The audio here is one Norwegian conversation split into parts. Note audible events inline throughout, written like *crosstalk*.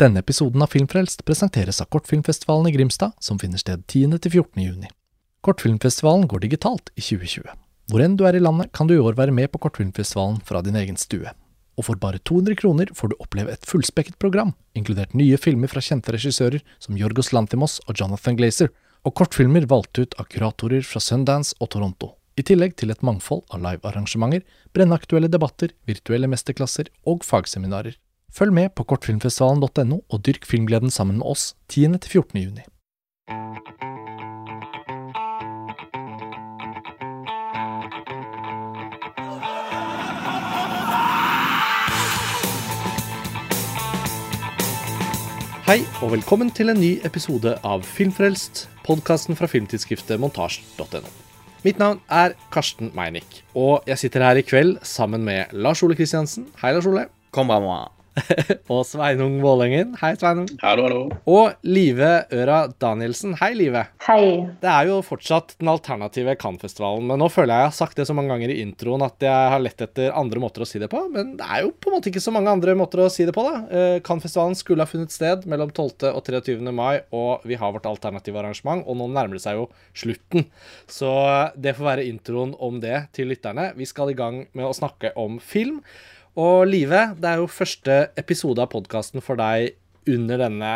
Denne episoden av Filmfrelst presenteres av Kortfilmfestivalen i Grimstad, som finner sted 10.-14. juni. Kortfilmfestivalen går digitalt i 2020. Hvor enn du er i landet, kan du i år være med på Kortfilmfestivalen fra din egen stue. Og for bare 200 kroner får du oppleve et fullspekket program, inkludert nye filmer fra kjente regissører som Jorgos Lantimos og Jonathan Glazer, og kortfilmer valgt ut av kuratorer fra Sundance og Toronto. I tillegg til et mangfold av livearrangementer, brennaktuelle debatter, virtuelle mesterklasser og fagseminarer. Følg med på kortfilmfestivalen.no og dyrk filmgleden sammen med oss 10.-14. juni. Hei, og velkommen til en ny episode av Filmfrelst, podkasten fra filmtidsskriftet montasj.no. Mitt navn er Karsten Meinick, og jeg sitter her i kveld sammen med Lars Ole Kristiansen. Hei, Lars Ole. Konbanwa. *laughs* og Sveinung Vålengen. Hei, Sveinung. Hallo, hallo. Og Live Øra Danielsen. Hei, Live. Hei. Det er jo fortsatt den alternative Cannes-festivalen, men nå føler jeg jeg har sagt det så mange ganger i introen at jeg har lett etter andre måter å si det på. Men det er jo på en måte ikke så mange andre måter å si det på, da. Eh, Cannes-festivalen skulle ha funnet sted mellom 12. og 23. mai, og vi har vårt alternative arrangement, og nå nærmer det seg jo slutten. Så det får være introen om det til lytterne. Vi skal i gang med å snakke om film. Og Live, det er jo første episode av podkasten for deg under denne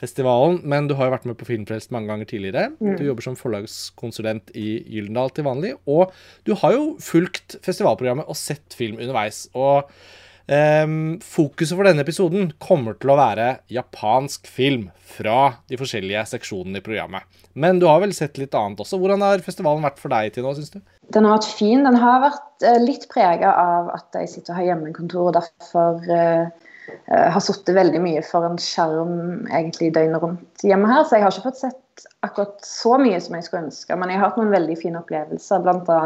festivalen, men du har jo vært med på Filmfrelst mange ganger tidligere. Mm. Du jobber som forlagskonsulent i Gyldendal til vanlig, og du har jo fulgt festivalprogrammet og sett film underveis. Og um, fokuset for denne episoden kommer til å være japansk film fra de forskjellige seksjonene i programmet. Men du har vel sett litt annet også. Hvordan har festivalen vært for deg til nå, syns du? Den har vært fin. Den har vært eh, litt prega av at jeg sitter og har hjemmekontor og derfor eh, eh, har sittet veldig mye for en skjerm egentlig døgnet rundt hjemme her. Så jeg har ikke fått sett akkurat så mye som jeg skulle ønske. Men jeg har hatt noen veldig fine opplevelser, bl.a.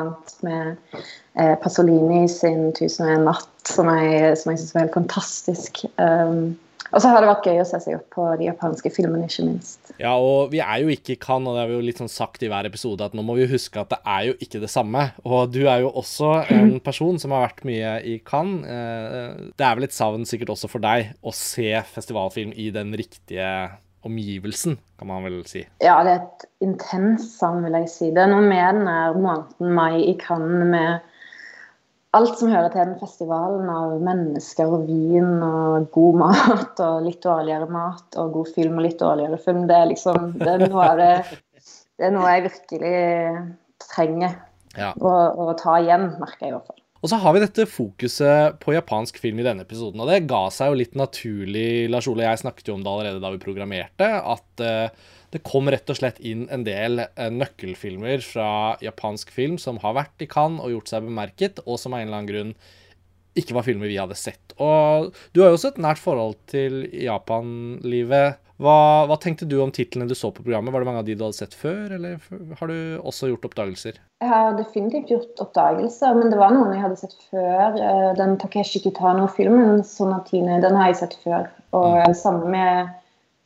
med eh, Pasolini sin 'Tusen og en natt', som jeg, som jeg syns var helt fantastisk. Um, og så har det vært gøy å se seg opp på de japanske filmene, ikke minst. Ja, og vi er jo ikke i Cannes, og det har vi jo litt sånn sagt i hver episode, at nå må vi huske at det er jo ikke det samme. Og du er jo også en *clears throat* person som har vært mye i Cannes. Eh, Det er vel et savn sikkert også for deg å se festivalfilm i den riktige omgivelsen, kan man vel si. Ja, det er et intenst savn, vil jeg si. Det er noe med den måneden mai i Cannes med alt som hører til den festivalen av mennesker og vin og god mat og litt dårligere mat og god film og litt dårligere film. Det er liksom det er noe det Det er noe jeg virkelig trenger Ja. å, å ta igjen, merker jeg i hvert fall. Og så har vi dette fokuset på japansk film i denne episoden, og det ga seg jo litt naturlig. Lars Ole og jeg snakket jo om det allerede da vi programmerte, at eh, det kom rett og slett inn en del eh, nøkkelfilmer fra japansk film som har vært i Cannes og gjort seg bemerket, og som av en eller annen grunn ikke var filmer vi hadde sett. Og du har jo også et nært forhold til Japan-livet. Hva, hva tenkte du om titlene du så på programmet? Var det mange av de du hadde sett før, eller har du også gjort oppdagelser? Jeg har definitivt gjort oppdagelser, men det var noen jeg hadde sett før. Eh, Den Takeshi Kitano-filmen, 'Sonatine', den har jeg sett før. Og sammen samme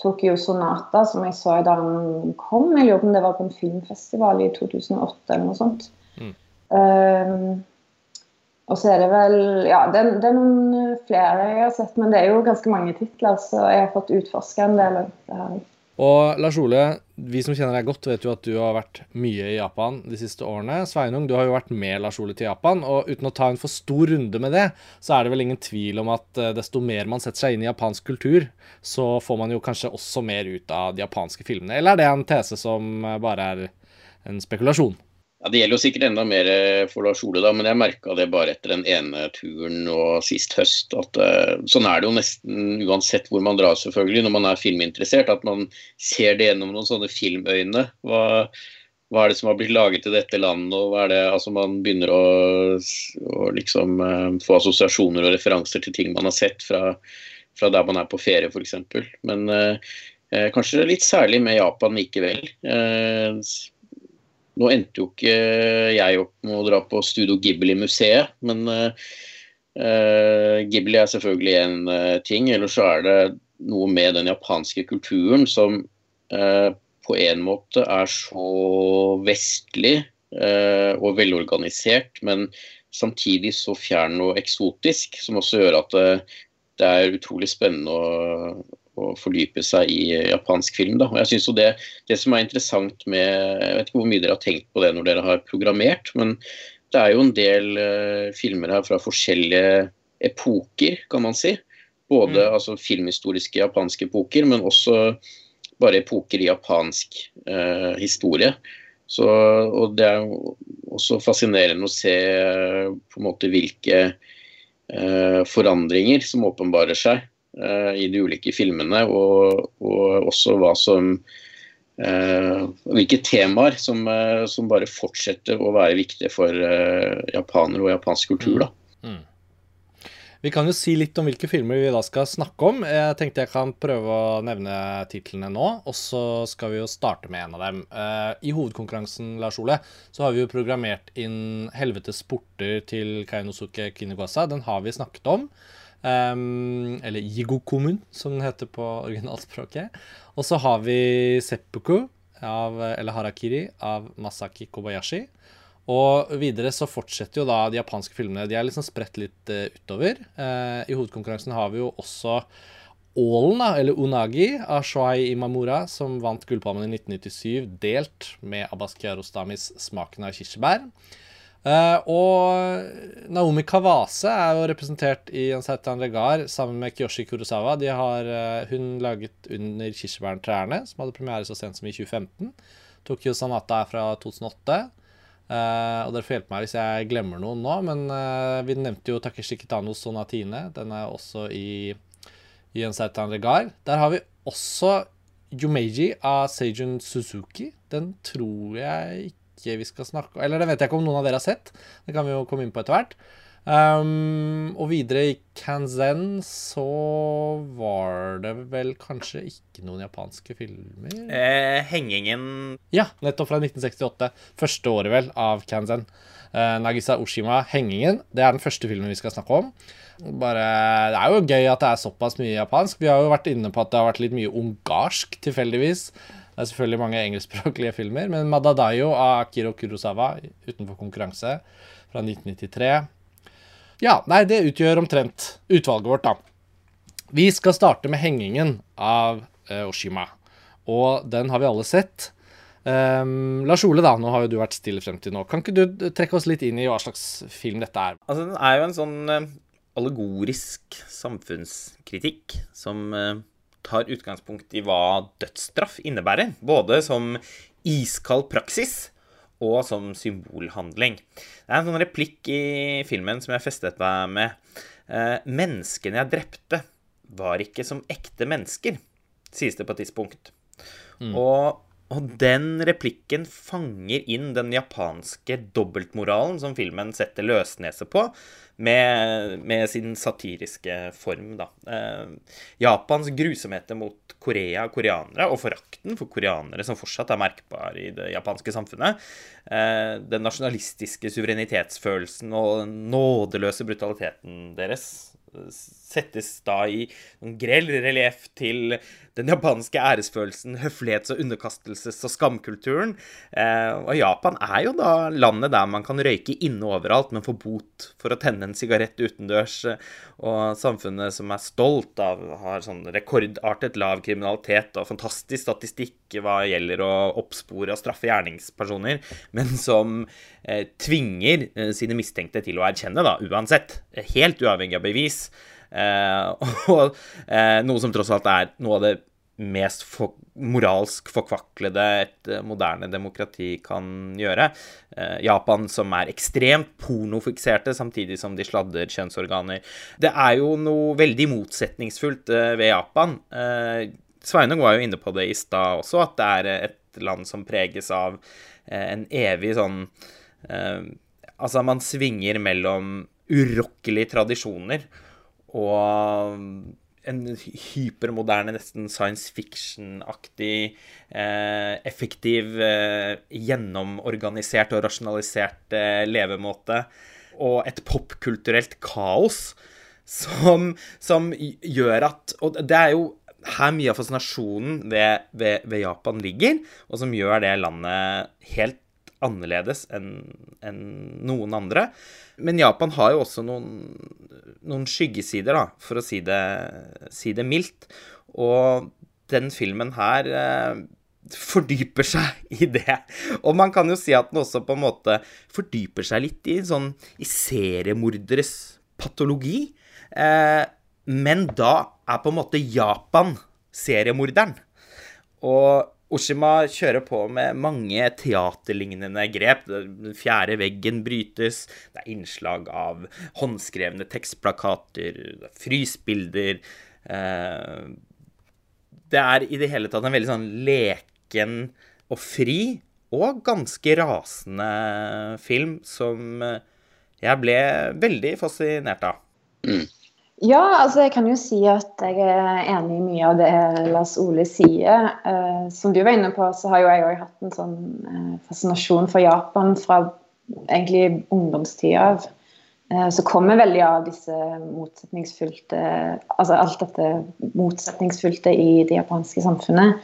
Tokyo Sonata, som jeg så da han kom. Jeg lurer på om det var på en filmfestival i 2008 eller noe sånt. Mm. Um, og så er det vel Ja, det, det er noen flere jeg har sett, men det er jo ganske mange titler, så jeg har fått utforska en del. av det her. Og Lars Ole, vi som kjenner deg godt, vet jo at du har vært mye i Japan de siste årene. Sveinung, du har jo vært med Lars Ole til Japan, og uten å ta en for stor runde med det, så er det vel ingen tvil om at eh, desto mer man setter seg inn i japansk kultur, så får man jo kanskje også mer ut av de japanske filmene. Eller er det en tese som eh, bare er en spekulasjon? Ja, Det gjelder jo sikkert enda mer eh, for Lars Ole, da, men jeg merka det bare etter den ene turen og sist høst. at uh, Sånn er det jo nesten uansett hvor man drar, selvfølgelig, når man er filminteressert. At man ser det gjennom noen sånne filmøyne. Hva, hva er det som har blitt laget i dette landet? og hva er det, altså Man begynner å, å liksom uh, få assosiasjoner og referanser til ting man har sett fra, fra der man er på ferie, f.eks. Men uh, kanskje litt særlig med Japan likevel. Eh, nå endte jo ikke jeg opp med å dra på Studio Ghibli-museet, men uh, Ghibli er selvfølgelig en uh, ting. Ellers så er det noe med den japanske kulturen som uh, på en måte er så vestlig og velorganisert, men samtidig så fjern og eksotisk, som også gjør at det, det er utrolig spennende å, å fordype seg i japansk film. Da. Og jeg synes jo det, det som er interessant med Jeg vet ikke hvor mye dere har tenkt på det når dere har programmert, men det er jo en del uh, filmer her fra forskjellige epoker, kan man si. Både mm. altså, filmhistoriske japanske epoker, men også bare epoker i japansk uh, historie. Så, og Det er jo også fascinerende å se på en måte hvilke uh, forandringer som åpenbarer seg uh, i de ulike filmene, og, og også hva som uh, hvilke temaer som, som, bare fortsetter å være viktige for japanere og japansk kultur. da. Mm. mm. Vi kan jo si litt om hvilke filmer vi da skal snakke om. Jeg tenkte jeg kan prøve å nevne titlene nå, og så skal vi jo starte med en av dem. Uh, I hovedkonkurransen, Lars Ole, så har vi jo programmert inn 'Helvetes porter' til Kainosuke Kinegwasa. Den har vi snakket om. Um, eller Jigokomun, som den heter på originalspråket. Og så har vi Seppuku, av, eller Harakiri, av Masaki Kobayashi. Og videre så fortsetter jo da de japanske filmene. De er liksom spredt litt uh, utover. Uh, I hovedkonkurransen har vi jo også Ålen, eller Unagi, av Shoai Imamura, som vant Gullpalmen i 1997, delt med Abbas Kiarostamis 'Smaken av kirsebær'. Uh, og Naomi Kawase er jo representert i Anseitan Regar sammen med Kyoshi Kurosawa. De har uh, hun laget 'Under kirsebærtrærne', som hadde premiere så sent som i 2015. Tokyo Sanata er fra 2008. Uh, og dere får hjelpe meg hvis jeg glemmer noen nå, men vi nevnte jo Takeshi Kitanos Sonatine. Den er også i, i en Seitan Regar. Der har vi også Yumeji av Seijun Suzuki. Den tror jeg ikke vi skal snakke om Eller det vet jeg ikke om noen av dere har sett. Det kan vi jo komme inn på etter hvert. Um, og videre i Kanzen så var det vel kanskje ikke noen japanske filmer? Eh, hengingen Ja, nettopp fra 1968. Første året, vel, av Kanzen. Uh, Nagisa Oshima, 'Hengingen'. Det er den første filmen vi skal snakke om. Bare, det er jo gøy at det er såpass mye japansk. Vi har jo vært inne på at det har vært litt mye ungarsk, tilfeldigvis. Det er selvfølgelig mange engelskspråklige filmer, men 'Madadayo' av Akiro Kurosawa utenfor konkurranse fra 1993. Ja, nei, det utgjør omtrent utvalget vårt, da. Vi skal starte med 'Hengingen' av uh, Oshima. Og den har vi alle sett. Um, Lars Ole, da, nå har jo du vært stille frem til nå. Kan ikke du trekke oss litt inn i hva slags film dette er? Altså, Den er jo en sånn uh, allegorisk samfunnskritikk som uh, tar utgangspunkt i hva dødsstraff innebærer. Både som iskald praksis og som symbolhandling. Det er en sånn replikk i filmen som jeg festet meg med. Eh, menneskene jeg drepte, var ikke som ekte mennesker, sies det på et tidspunkt. Mm. Og, og, den replikken fanger inn den japanske dobbeltmoralen som filmen setter løsnese på, med, med sin satiriske form, da. Eh, Japans grusomheter mot Korea og koreanere, og forakten for koreanere som fortsatt er merkbar i det japanske samfunnet. Eh, den nasjonalistiske suverenitetsfølelsen og den nådeløse brutaliteten deres settes da i en grell relieff til den japanske æresfølelsen, høflighets- og underkastelses- og skamkulturen. Eh, og Japan er jo da landet der man kan røyke inne overalt, men få bot for å tenne en sigarett utendørs. Og samfunnet som er stolt av har sånn rekordartet lav kriminalitet og fantastisk statistikk hva gjelder å oppspore og straffe gjerningspersoner, men som eh, tvinger eh, sine mistenkte til å erkjenne, da, uansett. Helt uavhengig av bevis. Eh, *laughs* og eh, noe som tross alt er noe av det mest for, moralsk forkvaklede et eh, moderne demokrati kan gjøre. Eh, Japan som er ekstremt pornofikserte, samtidig som de sladder kjønnsorganer. Det er jo noe veldig motsetningsfullt eh, ved Japan. Eh, Sveinung var jo inne på det i stad også, at det er et land som preges av eh, en evig sånn eh, Altså, man svinger mellom urokkelige tradisjoner og en hypermoderne, nesten science fiction-aktig, eh, effektiv, eh, gjennomorganisert og rasjonalisert eh, levemåte. Og et popkulturelt kaos som, som, gjør at Og det er jo her mye av fascinasjonen ved, ved, ved, Japan ligger, og som gjør det landet helt annerledes enn en noen andre. Men Japan har jo også noen, noen, skyggesider, da, for å si det, si det mildt. Og den filmen her eh, fordyper seg *laughs* i det. Og man kan jo si at den også på en måte fordyper seg litt i sånn i seriemorderes patologi. Eh, men da er på en måte Japan seriemorderen. Og Oshima kjører på med mange teaterlignende grep. Den fjerde veggen brytes. Det er innslag av håndskrevne tekstplakater, frysbilder. Eh, det er i det hele tatt en veldig sånn leken og fri og ganske rasende film som jeg ble veldig fascinert av. Mm. Ja, altså jeg kan jo si at jeg er enig i mye av det Lars Ole sier. Eh, som du var inne på, så har jo jeg òg hatt en sånn eh, fascinasjon for Japan fra egentlig ungdomstida av. Eh, så kommer veldig av disse motsetningsfylte Altså alt dette motsetningsfylte i det japanske samfunnet.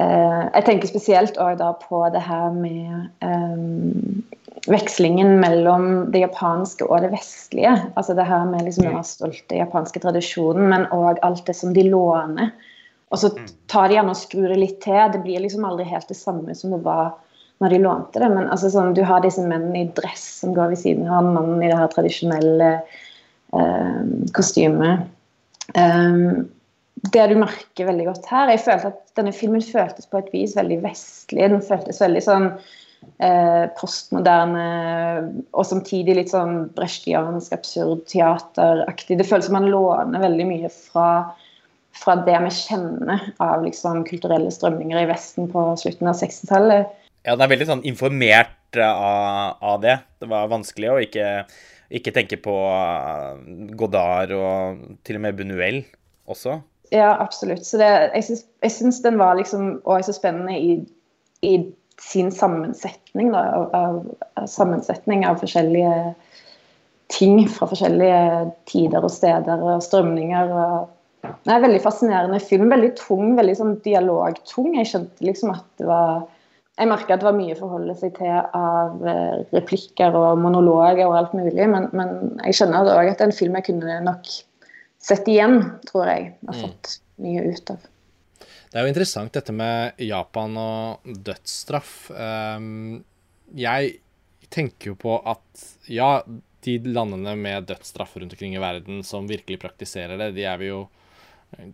Eh, jeg tenker spesielt òg da på det her med um, vekslingen mellom det japanske og det vestlige. Altså det her med liksom den stolte japanske tradisjonen, men òg alt det som de låner. Og så mm. tar de gjerne og skrur det litt til. Det blir liksom aldri helt det samme som det var når de lånte det. Men altså sånn, du har disse mennene i dress som går ved siden av mannen i det her tradisjonelle eh, kostymet. Um, det du merker veldig godt her Jeg følte at denne filmen føltes på et vis veldig vestlig. Den føltes veldig sånn eh, postmoderne og samtidig litt sånn brechtiansk, absurd teateraktig. Det føles som man låner veldig mye fra, fra det vi kjenner av liksom, kulturelle strømninger i Vesten på slutten av 60-tallet. Ja, den er veldig sånn informert eh, av, av det. Det var vanskelig å ikke, ikke tenke på eh, Godard og til og med Bunuel også. Ja, absolutt. Så det, jeg syns den var liksom òg så spennende i, i sin sammensetning, da, av, av, sammensetning av forskjellige ting fra forskjellige tider og steder og strømninger. og det er Veldig fascinerende film. Veldig tung, veldig sånn dialogtung. Jeg skjønte liksom at det var Jeg merka at det var mye å forholde seg til av eh, replikker og monologer og alt mulig, men, men jeg skjønner òg at det er en film jeg kunne nok sett igjen, tror jeg. Har mm. fått mye ut av. Det er jo interessant dette med Japan og dødsstraff. Ehm, jeg tenker jo på at ja, de landene med dødsstraff rundt omkring i verden som virkelig praktiserer det, de er vi jo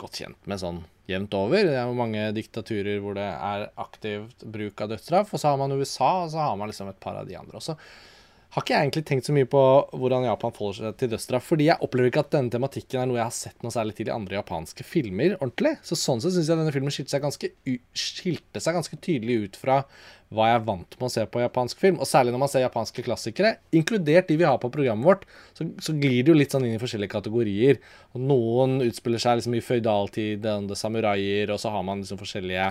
godt kjent med sånn jevnt over. Det er jo mange diktaturer hvor det er aktivt bruk av dødsstraff. Og så har man USA, og så har man liksom et par av de andre også har ikke jeg egentlig tenkt så mye på hvordan Japan forholder seg til dødsstraff. Fordi jeg opplever ikke at denne tematikken er noe jeg har sett noe særlig til i andre japanske filmer. ordentlig. Så Sånn sett syns jeg denne filmen skilte seg, ganske, skilte seg ganske tydelig ut fra hva jeg er vant med å se på japansk film. Og særlig når man ser japanske klassikere, inkludert de vi har på programmet vårt, så, så glir det jo litt sånn inn i forskjellige kategorier. Og Noen utspiller seg liksom i føydaltid, andre samuraier, og så har man liksom forskjellige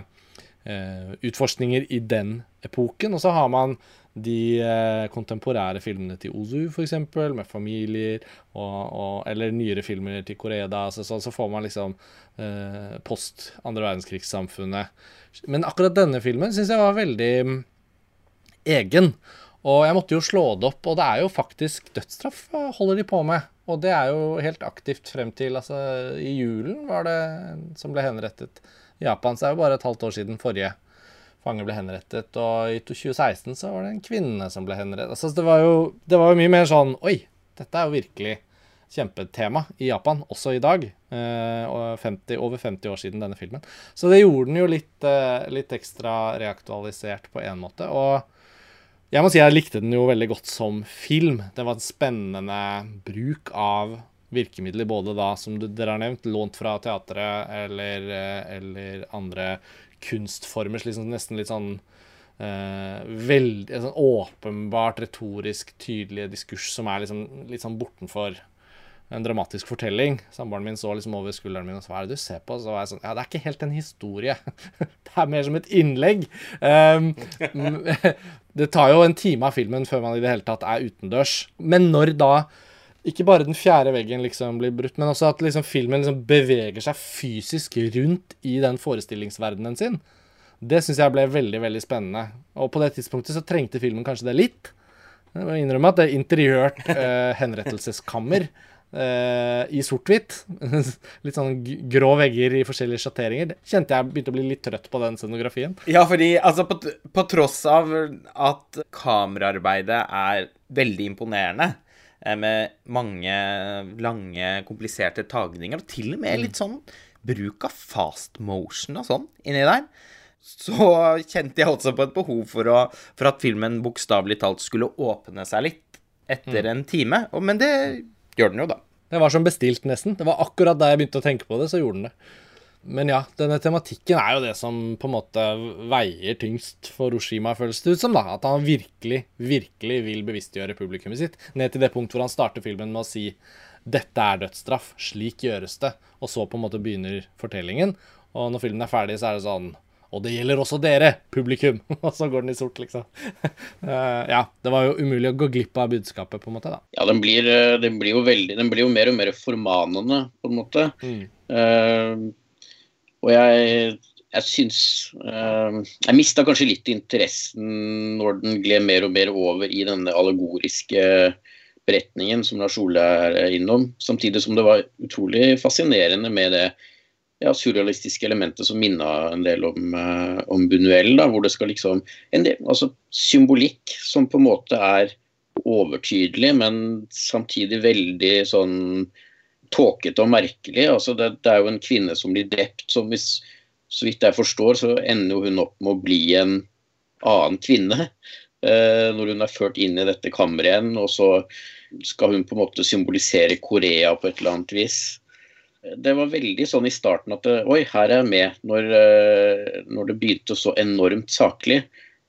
eh, utforskninger i den epoken. Og så har man de eh, kontemporære filmene til Ozu, f.eks., med familier, og, og, eller nyere filmer til Koreda. Så, så, så, får man liksom eh, post andre verdenskrigssamfunnet. Men akkurat denne filmen syns jeg var veldig mm, egen. Og jeg måtte jo slå det opp, og det er jo faktisk dødsstraff holder de på med. Og det er jo helt aktivt frem til altså, I julen var det som ble henrettet. I Japan så er det jo bare et halvt år siden forrige fange ble henrettet. Og i 2016 så var det en kvinne som ble henrettet. Altså, det, var jo, det var jo mye mer sånn Oi, dette er jo virkelig kjempetema i Japan, også i dag. Eh, 50, over 50 år siden denne filmen. Så det gjorde den jo litt, eh, litt ekstra reaktualisert på en måte. Og jeg må si jeg likte den jo veldig godt som film. Det var en spennende bruk av virkemidler, både da, som dere har nevnt, lånt fra teatret eller, eh, eller andre kunstformer. Liksom, nesten litt sånn uh, veldig sånn åpenbart retorisk tydelige diskurs som er liksom, litt sånn bortenfor en dramatisk fortelling. Samboeren min så liksom over skulderen min og sa hva er det du ser på? Så var jeg sånn Ja, det er ikke helt en historie. *laughs* det er mer som et innlegg. Um, *laughs* det tar jo en time av filmen før man i det hele tatt er utendørs. Men når da ikke bare den fjerde veggen liksom blir brutt, men også at liksom filmen liksom beveger seg fysisk rundt i den forestillingsverdenen sin. Det syns jeg ble veldig veldig spennende. Og på det tidspunktet så trengte filmen kanskje det litt. Jeg må innrømme at det er interiørt *laughs* eh, henrettelseskammer eh, i sort-hvitt. *laughs* litt sånn grå vegger i forskjellige sjatteringer. Kjente jeg begynte å bli litt trøtt på den scenografien. Ja, fordi altså på, på tross av at kameraarbeidet er veldig imponerende, med mange lange, kompliserte tagninger, og til og med litt sånn bruk av fast motion og sånn inni der, så kjente jeg altså på et behov for, å, for at filmen bokstavelig talt skulle åpne seg litt etter mm. en time. Men det gjør den jo, da. Det var som bestilt, nesten. Det var akkurat da jeg begynte å tenke på det, så gjorde den det. Men ja, denne tematikken er jo det som på en måte veier tyngst for Oshima, føles det ut som. da, At han virkelig, virkelig vil bevisstgjøre publikummet sitt. Ned til det punkt hvor han starter filmen med å si 'dette er dødsstraff', slik gjøres det. Og så på en måte begynner fortellingen. Og når filmen er ferdig, så er det sånn og det gjelder også dere, publikum. *laughs* og så går den i sort, liksom. uh, *laughs* ja, det var jo umulig å gå glipp av budskapet, på en måte. da. Ja, den blir, eh, den blir jo veldig Den blir jo mer og mer formanende, på en måte. Mm. Uh, og jeg, jeg syns uh, Jeg mista kanskje litt interessen når den gled mer og mer over i denne allegoriske beretningen som Lars Ole er innom. Samtidig som det var utrolig fascinerende med det ja, surrealistiske elementet som minna en del om, uh, om Bunuel. Da, hvor det skal liksom del, altså Symbolikk som på en måte er overtydelig, men samtidig veldig sånn tåkete og merkelig. Altså det, det, er jo en kvinne som blir drept, som hvis, så vidt jeg forstår, så ender hun opp med å bli en annen kvinne. Eh, når hun er ført inn i dette kammeret igjen, og så skal hun på en måte symbolisere Korea på et eller annet vis det var veldig sånn i starten at oi, her er jeg med, når, eh, når, det begynte så enormt saklig.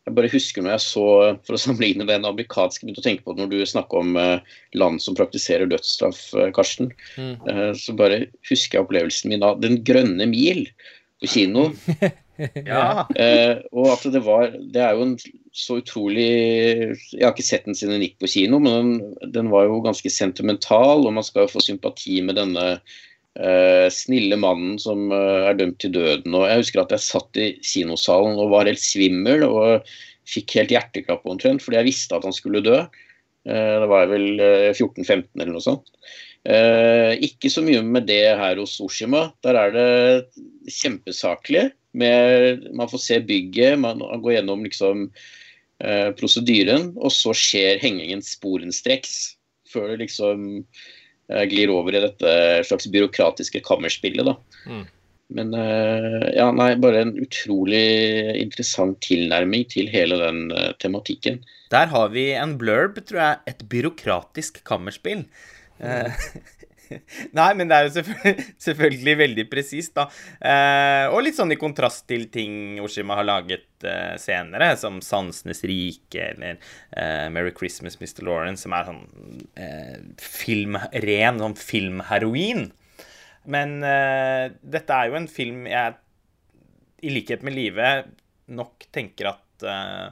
Jeg bare husker når jeg så, for å sammenligne den amerikanske, begynte å tenke på det når du snakker om uh, land som praktiserer dødsstraff, uh, Karsten. Mm. Uh, så bare husker jeg opplevelsen min av Den grønne mil på kino. *laughs* ja. og at det var Det er jo en så utrolig Jeg har ikke sett den siden den gikk på kino, men den, den var jo ganske sentimental, og man skal jo få sympati med denne Uh, snille mannen som uh, er dømt til døden. og Jeg husker at jeg satt i kinosalen og var helt svimmel og fikk helt hjerteklapp omtrent fordi jeg visste at han skulle dø. Eh, da var vel 14-15 eller noe sånt. ikke så mye med det her hos Oshima. Der er det kjempesaklig. Med, man får se bygget, man går gjennom liksom prosedyren, og så skjer hengingen sporenstreks. Før det liksom Eh, glir over i dette slags byråkratiske kammerspillet. da. Mm. Men eh, ja, nei, bare en utrolig interessant tilnærming til hele den uh, tematikken. Der har vi en blurb, tror jeg. Et byråkratisk kammerspill. Mm. *laughs* *laughs* Nei, men det er jo selvfølgelig, *laughs* selvfølgelig veldig presist, da. Eh, og litt sånn i kontrast til ting Oshima har laget eh, senere, som 'Sansenes rike' eller eh, 'Merry Christmas, Mr. Lawrence', som er sånn eh, film, ren sånn filmheroin. Men eh, dette er jo en film jeg, i likhet med Live, nok tenker at eh,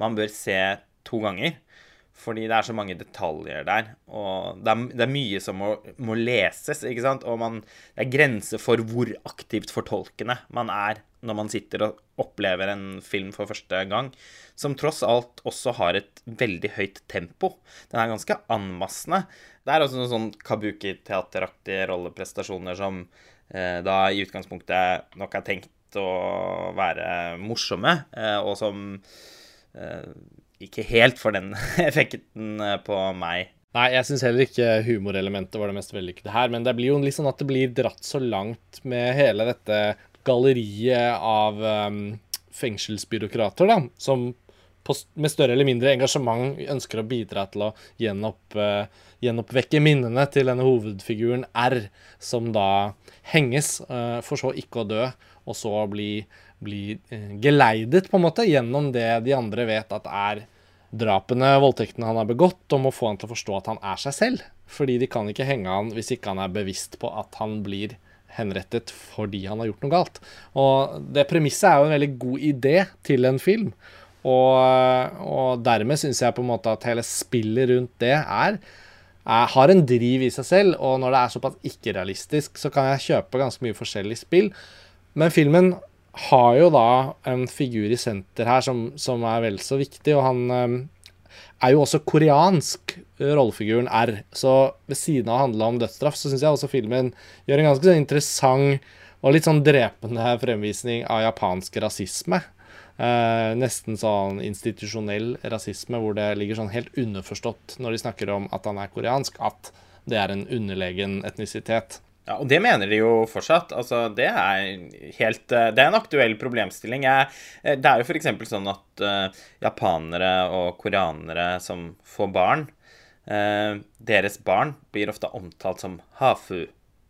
man bør se to ganger. Fordi det er så mange detaljer der. Og det er, det er mye som må, må, leses, ikke sant. Og man, det er grenser for hvor aktivt fortolkende man er når man sitter og opplever en film for første gang. Som tross alt også har et veldig høyt tempo. Den er ganske anmassende. Det er også noen sånn kabuki-teateraktige rolleprestasjoner som eh, da i utgangspunktet nok er tenkt å være morsomme, eh, og som eh, ikke helt for den *laughs* effekten eh, på meg. Nei, jeg syns heller ikke humorelementet var det mest vellykkede her. Men det blir jo litt sånn at det blir dratt så langt med hele dette galleriet av um, fengselsbyråkrater, da, som på, med større eller mindre engasjement ønsker å bidra til å gjenopp, uh, gjenoppvekke minnene til denne hovedfiguren R, som da henges, uh, for så ikke å dø, og så bli bli eh, geleidet på en måte gjennom det de andre vet at er drapene, voldtektene han har begått, og må få han til å forstå at han er seg selv. Fordi de kan ikke henge han hvis ikke han er bevisst på at han blir henrettet fordi han har gjort noe galt. Og det premisset er jo en veldig god idé til en film. Og, og dermed syns jeg på en måte at hele spillet rundt det er, har en driv i seg selv. Og når det er såpass ikke-realistisk, så kan jeg kjøpe ganske mye forskjellig spill. Men filmen har jo da en figur i senter her som, som er vel så viktig, og han, ehm, er jo også koreansk, rollefiguren R. Så ved siden av å handle om dødsstraff, så syns jeg også filmen gjør en ganske sånn interessant og litt sånn drepende fremvisning av japansk rasisme. Eh, nesten sånn institusjonell rasisme, hvor det ligger sånn helt underforstått når de snakker om at han er koreansk, at det er en underlegen etnisitet. Ja, og det mener de jo fortsatt. Altså, det er helt eh, Det er en aktuell problemstilling. Jeg, eh, det er jo f.eks. sånn at uh, japanere og koreanere som får barn, uh, deres barn blir ofte omtalt som hafu,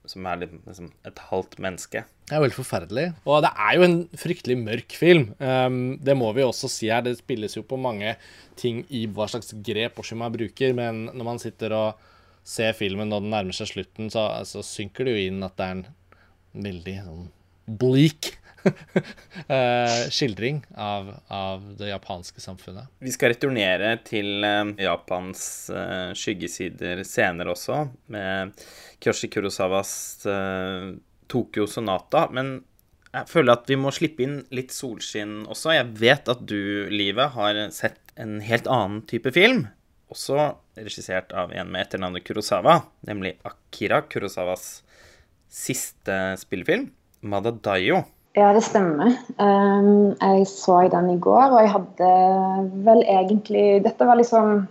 som er liksom et halvt menneske. Det er veldig forferdelig. Og det er jo en fryktelig mørk film. Um, det må vi også si her. Det spilles jo på mange ting i hva slags grep Oshima bruker, men når man sitter og ser filmen når den nærmer seg slutten, så, så synker det jo inn at det er en veldig sånn bleak uh, *laughs* skildring av, av, det japanske samfunnet. Vi skal returnere til uh, Japans uh, skyggesider senere også, med Kyoshi Kurosawas Tokyo Sonata. Men jeg føler at vi må slippe inn litt solskinn også. Jeg vet at du, Livet, har sett en helt annen type film også regissert av en med etternavnet Kurosawa, nemlig Akira Kurosawas siste spillefilm, Madadayo. Ja, det stemmer. Um, jeg så den i går, og jeg hadde vel egentlig Dette var liksom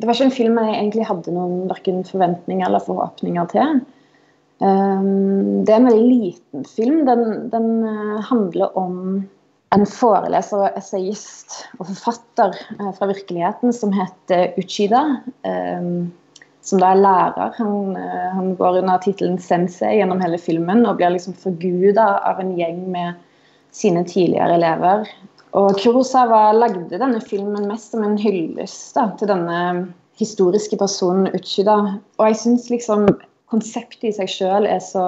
Det var ikke en film jeg egentlig hadde noen verken forventninger eller forhåpninger til. Um, det er en veldig liten film. Den, den uh, handler om en foreleser, essayist og forfatter eh, fra virkeligheten som heter Uchida. Eh, som da er lærer. Han, eh, han går under tittelen sensei gjennom hele filmen og blir liksom forguda av en gjeng med sine tidligere elever. Og Kurosawa lagde denne filmen mest som en hyllest da, til denne historiske personen Uchida. Og jeg syns liksom konseptet i seg sjøl er så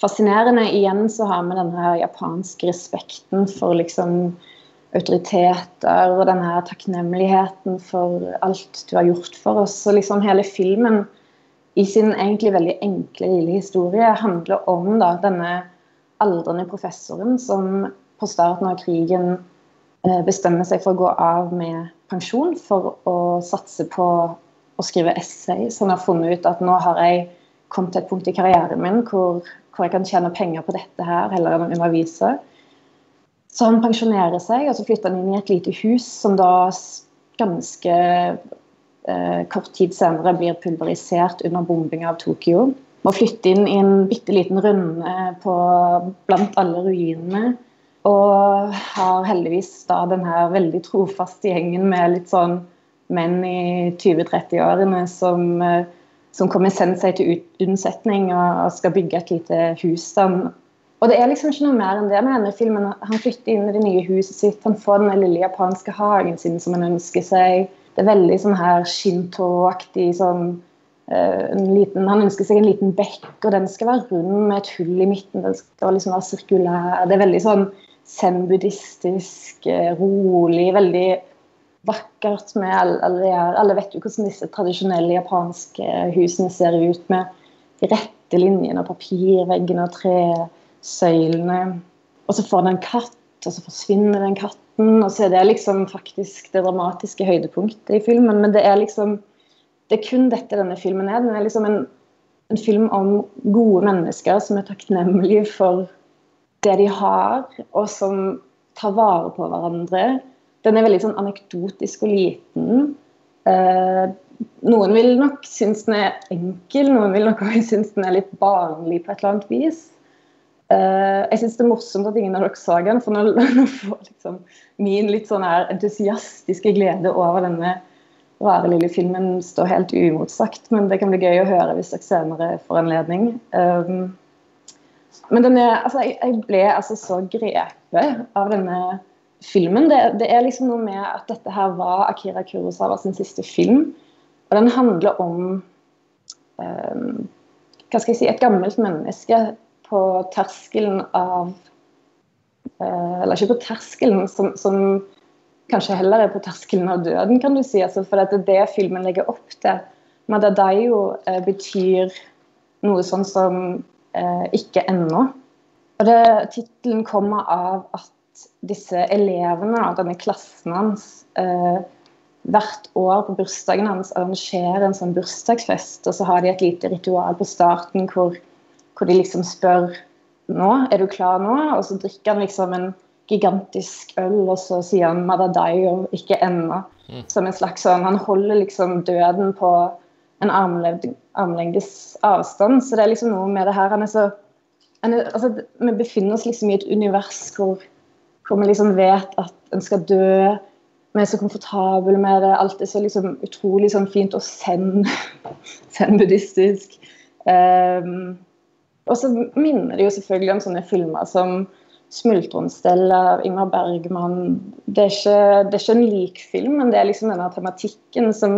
fascinerende. Igjen så har vi denne japanske respekten for liksom autoriteter og denne takknemligheten for alt du har gjort for oss. Og liksom hele filmen i sin egentlig veldig enkle, lille historie handler om da, denne aldrende professoren som på starten av krigen eh, bestemmer seg for å gå av med pensjon for å satse på å skrive essay. Så han har funnet ut at nå har jeg kommet til et punkt i karrieren min hvor hvor jeg kan tjene penger på dette her, heller enn å undervise. Så han pensjonerer seg, og så flytter han inn i et lite hus som da ganske eh, kort tid senere blir pulverisert under bombinga av Tokyo. Må flytte inn i en bitte liten runde på, blant alle ruinene. Og har heldigvis da den her veldig trofaste gjengen med litt sånn menn i 20-30-årene som eh, som kommer seg til unnsetning og skal bygge et lite hus. Og det er liksom ikke noe mer enn det med denne filmen. Han flytter inn i det nye huset sitt, han får den lille japanske hagen sin som han ønsker seg. Det er veldig sånn her shinto-aktig sånn uh, liten, Han ønsker seg en liten bekk, og den skal være rund med et hull i midten. Den skal liksom være sirkulær. Det er veldig sånn zen-buddhistisk, uh, rolig, veldig vakkert med alle, alle, alle vet jo hvordan disse tradisjonelle japanske husene ser ut med de rette linjene og papirveggene og tresøylene. Og så får den en katt, og så forsvinner den katten. Og så er det liksom faktisk det dramatiske høydepunktet i filmen. Men det er liksom det er kun dette denne filmen er. Den er liksom en, en film om gode mennesker som er takknemlige for det de har, og som tar vare på hverandre den er veldig sånn anekdotisk og liten. Eh, noen vil nok synes den er enkel, noen vil nok også synes den er litt barnlig på et eller annet vis. Eh, jeg syns det er morsomt at ingen av dere så den, for nå, *laughs* nå får liksom min litt sånn her entusiastiske glede over denne rare lille filmen stå helt uimotsagt. Men det kan bli gøy å høre hvis dere senere får anledning. Um, men denne, altså, jeg, jeg ble altså så grepet av denne filmen. Det, det, er liksom noe med at dette her var Akira Kurosawa sin siste film. Og den handler om um, hva skal jeg si, et gammelt menneske på terskelen av uh, Eller ikke på terskelen, som, som, kanskje heller er på terskelen av døden, kan du si. Altså, for det er det filmen legger opp til. Madadayo uh, betyr noe sånn som uh, 'ikke ennå'. Og Tittelen kommer av at disse elevene, denne klassen hans, eh, hvert år på bursdagen hans arrangerer en sånn bursdagsfest, og så har de et lite ritual på starten hvor, hvor de liksom spør nå, er du klar nå? Og så drikker han liksom en gigantisk øl, og så sier han 'Madadayo', 'ikke ennå'. Mm. Som en slags sånn Han holder liksom døden på en armlengdes avstand. Så det er liksom noe med det her Han er så han er, altså, Vi befinner oss liksom i et univers hvor, hvor vi liksom vet at en skal dø. Vi er så komfortable med det. Alt er så liksom utrolig sånn fint og zen-buddhistisk. *laughs* Um, og så minner det jo selvfølgelig om sånne filmer som 'Smultronstell' av Ingmar Bergman. Det er, ikke, det er ikke en lik film, men det er liksom denne tematikken som,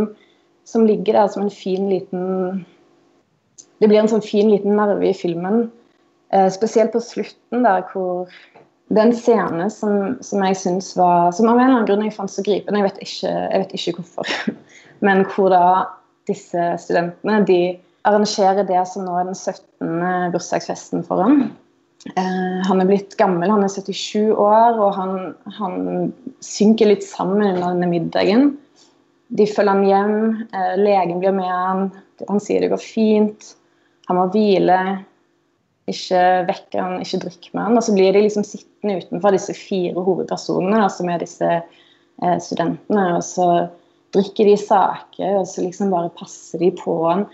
som, ligger der som en fin liten Det blir en sånn fin liten nerve i filmen. Uh, spesielt på slutten, der hvor Det er en scene som, som jeg syns var Som av en eller annen grunn jeg fant så gripende, jeg vet ikke, jeg vet ikke hvorfor. *laughs* Men hvor da disse studentene de arrangerer det som nå er den 17. bursdagsfesten for ham. Eh, han er blitt gammel, han er 77 år, og han, han synker litt sammen under denne middagen. De følger han hjem, eh, legen blir med han, han sier det går fint, han må hvile. Ikke vekk han, ikke drikk med han. Og så blir de liksom sittende utenfor disse fire hovedpersonene, som er disse eh, studentene. Og så drikker de saker, og så liksom bare passer de på han.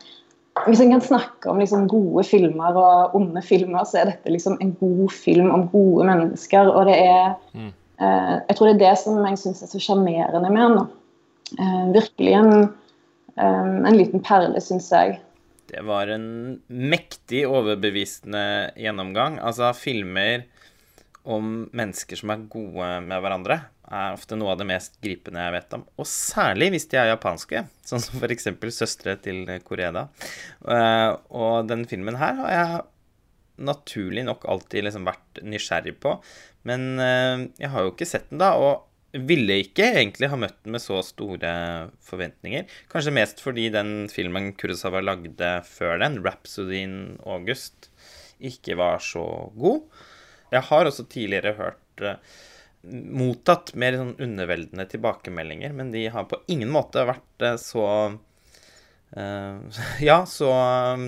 Hvis en kan snakke om liksom gode filmer og onde filmer, så er dette liksom en god film om gode mennesker. Og det er mm. eh, Jeg tror det er det som jeg syns er så sjarmerende med den. Eh, virkelig en, eh, en liten perle, syns jeg. Det var en mektig overbevisende gjennomgang. Altså filmer om mennesker som er gode med hverandre er ofte noe av det mest gripende jeg vet om. Og særlig hvis de er japanske, sånn som f.eks. 'Søstre til Koreda'. Eh, og den filmen her har jeg naturlig nok alltid liksom vært nysgjerrig på. Men eh, jeg har jo ikke sett den, da. Og ville ikke egentlig ha møtt den med så store forventninger. Kanskje mest fordi den filmen Kurosawa lagde før den, 'Rhapsody in August', ikke var så god. Jeg har også tidligere hørt uh, mottatt mer sånn underveldende tilbakemeldinger, men de har på ingen måte vært eh, så *laughs* Ja, så um,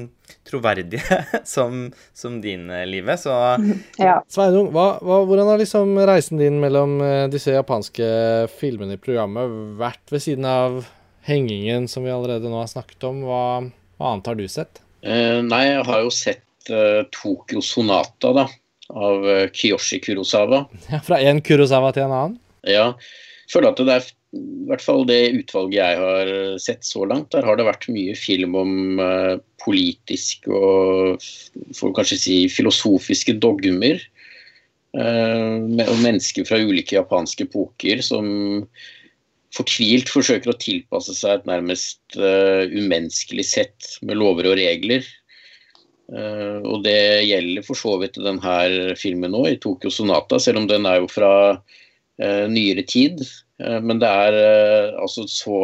troverdige *laughs* som, som din, eh, Live. Så *laughs* ja. Sveinung, hva, hva, hvordan har liksom reisen din mellom disse japanske filmene i programmet vært ved siden av hengingen som vi allerede nå har snakket om? Hva, hva annet har du sett? Uh, nei, jeg har jo sett uh, Tokyo Sonata, da av eh, Kiyoshi Kurosawa. Ja, Fra én Kurosawa til en annen? Ja. Jeg føler at det er i hvert fall det utvalget jeg har sett så langt, der har det vært mye film om uh, politisk og får kanskje si filosofiske dogmer. Uh, og mennesker fra ulike japanske epoker som fortvilt forsøker å tilpasse seg et nærmest uh, umenneskelig sett med lover og regler og det gjelder for så vidt denne filmen nå, i Tokyo Sonata, selv om den er jo fra nyere tid. Uh, men det er altså så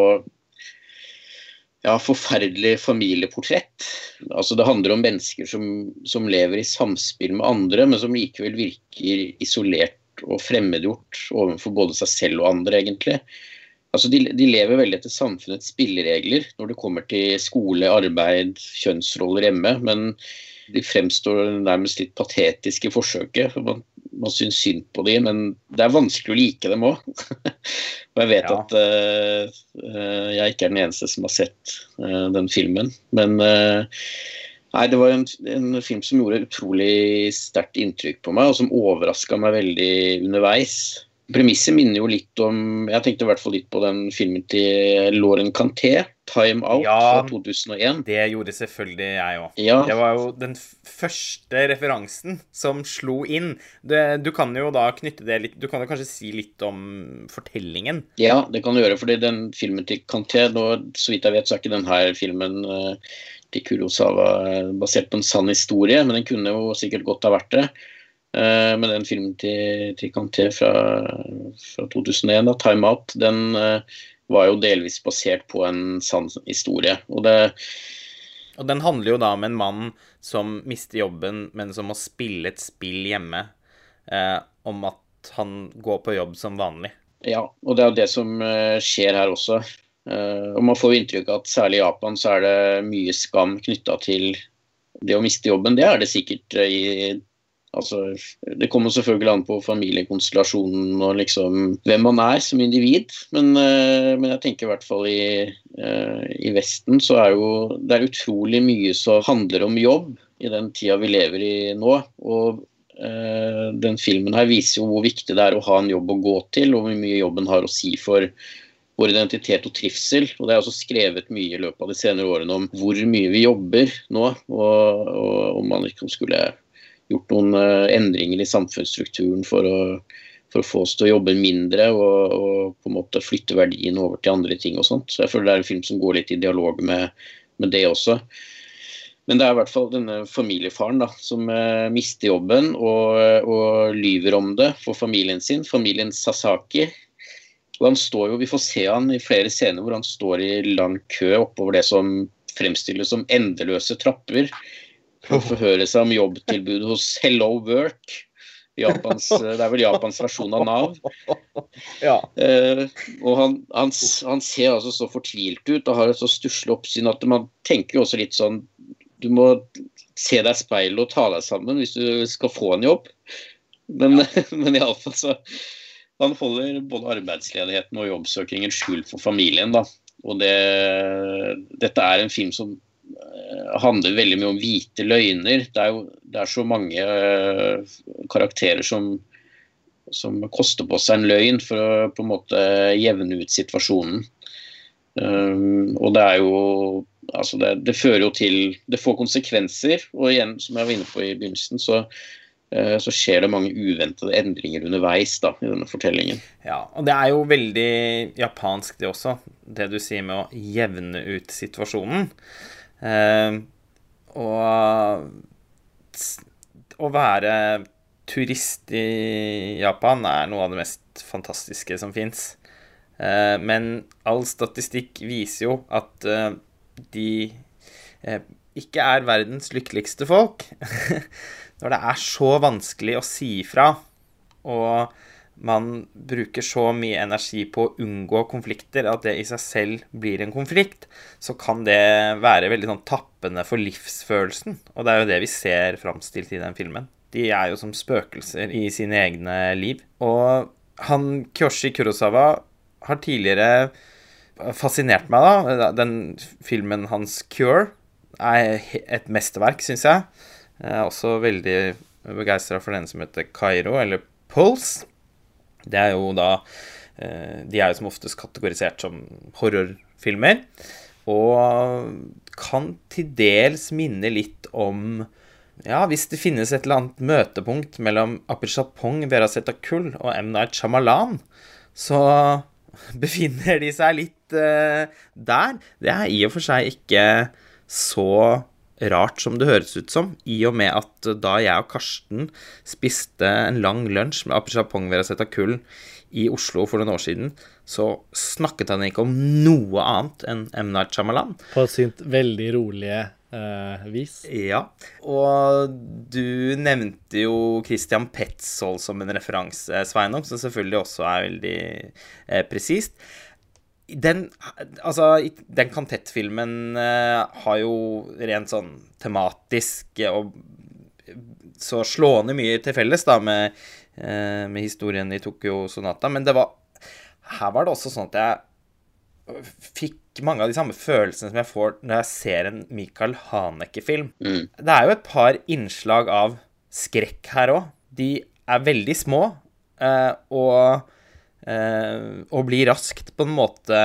ja, forferdelig familieportrett. Altså Det handler om mennesker som, som, lever i samspill med andre, men som likevel virker isolert og fremmedgjort overfor både seg selv og andre, egentlig. Altså de, de, lever veldig etter samfunnets spilleregler når det kommer til skole, arbeid, kjønnsroller hjemme. Men de fremstår nærmest litt patetiske i forsøket. Man, man syns synd på dem, men det er vanskelig å like dem òg. *laughs* og jeg vet ja. at uh, jeg ikke er den eneste som har sett uh, den filmen. Men uh, nei, det var en, en, film som gjorde utrolig sterkt inntrykk på meg, og som overraska meg veldig underveis. Premisset minner jo litt om Jeg tenkte i hvert fall litt på den filmen til Lauren Canté, 'Time Out', ja, fra 2001. Det gjorde selvfølgelig jeg òg. Ja. Det var jo den første referansen som slo inn. Det, du kan jo da knytte det litt Du kan jo kanskje si litt om fortellingen? Ja, det kan du gjøre. fordi den filmen til Canté, så vidt jeg vet, så er ikke denne filmen uh, til Kurosawa uh, basert på en sann historie, men den kunne jo sikkert godt ha vært det. Uh, men den filmen til, til Canté fra, fra 2001, da, 'Time Out', den var jo delvis basert på en sann historie. Og, det, og den handler jo da om en mann som mister jobben, men som må spille et spill hjemme Eh, om at han går på jobb som vanlig. Ja, og det er det som uh, skjer her også. Eh, og Man får jo inntrykk av at særlig i Japan så er det mye skam knytta til det å miste jobben. Det er det sikkert uh, i Altså, det kommer selvfølgelig an på familiekonstellasjonen og liksom hvem man er som individ. Men, men jeg tenker i hvert fall i, i, Vesten så er jo det er utrolig mye som handler om jobb i den tida vi lever i nå. Og Eh, den filmen her viser jo hvor viktig det er å ha en jobb å gå til, og hvor mye jobben har å si for vår identitet og trivsel. Og Det er også skrevet mye i løpet av de senere årene om hvor mye vi jobber nå, og, og om man liksom skulle gjort noen eh, endringer i samfunnsstrukturen for å, for å få oss til å jobbe mindre og, og, på en måte flytte verdien over til andre ting og sånt. Så jeg føler det er en film som går litt i dialog med, med det også. Men det er i hvert fall denne familiefaren da, som eh, mister jobben og, og, lyver om det for familien sin, familien Sasaki. Og han står jo, Vi får se han i flere scener hvor han står i lang kø oppover det som fremstilles som endeløse trapper å forhøre seg om jobbtilbudet hos Hello Work. Japans, det er vel Japans versjon av Nav. Ja. Eh, og han, han, han, ser altså så fortvilt ut og har et så stusslig oppsyn at man tenker jo også litt sånn du må se deg i speilet og ta deg sammen hvis du skal få en jobb. Men, ja. *laughs* men iallfall så Han holder både arbeidsledigheten og jobbsøkingen skjult for familien. da. Og det, dette er en film som eh, handler veldig mye om hvite løgner. Det er jo det er så mange uh, karakterer som, som koster på seg en løgn for å på en måte jevne ut situasjonen. Um, og det er jo altså det, det, fører jo til Det får konsekvenser. Og igjen, som jeg var inne på i begynnelsen, så, så skjer det mange uventede endringer underveis da, i denne fortellingen. Ja, og det er jo veldig japansk, det også. Det du sier med å jevne ut situasjonen. Uh, og å være turist i Japan er noe av det mest fantastiske som fins. Uh, men all statistikk viser jo at de eh, ikke er verdens lykkeligste folk. *laughs* Når det er så vanskelig å si ifra, og man bruker så mye energi på å unngå konflikter at det i seg selv blir en konflikt, så kan det være veldig sånn tappende for livsfølelsen. Og det er jo det vi ser framstilt i den filmen. De er jo som spøkelser i sine egne liv. Og han Kyoshi Kurosawa har tidligere fascinert meg, da. Den filmen hans 'Cure' er et mesterverk, syns jeg. Jeg er også veldig begeistra for den som heter Kairo, eller Pulse. Det er jo da eh, De er jo som oftest kategorisert som horrorfilmer. Og kan til dels minne litt om ja, hvis det finnes et eller annet møtepunkt mellom Apichatpong, Verasetakul og M. Night Shyamalan, så *laughs* befinner de seg litt uh, der. Det er i og for seg ikke så rart som det høres ut som, i og med at da jeg og Karsten spiste en lang lunsj med Apishapong Verasetakul i Oslo for noen år siden, så snakket han ikke om noe annet enn M. Night Shyamalan. På sitt veldig rolige uh, vis. Ja. Og du nevnte jo Christian Petzold som en referanse, Sveinung, som selvfølgelig også er veldig uh, presist. Den, altså, den Kantettfilmen uh, har jo rent sånn tematisk og så slående mye til felles da med, uh, med historien i Tokyo Sonata, men det var her var det også sånn at jeg fikk mange av de samme følelsene som jeg får når jeg ser en Michael Haneke-film. Mm. Det er jo et par innslag av skrekk her òg. De er veldig små, uh, og, eh, og blir raskt på en måte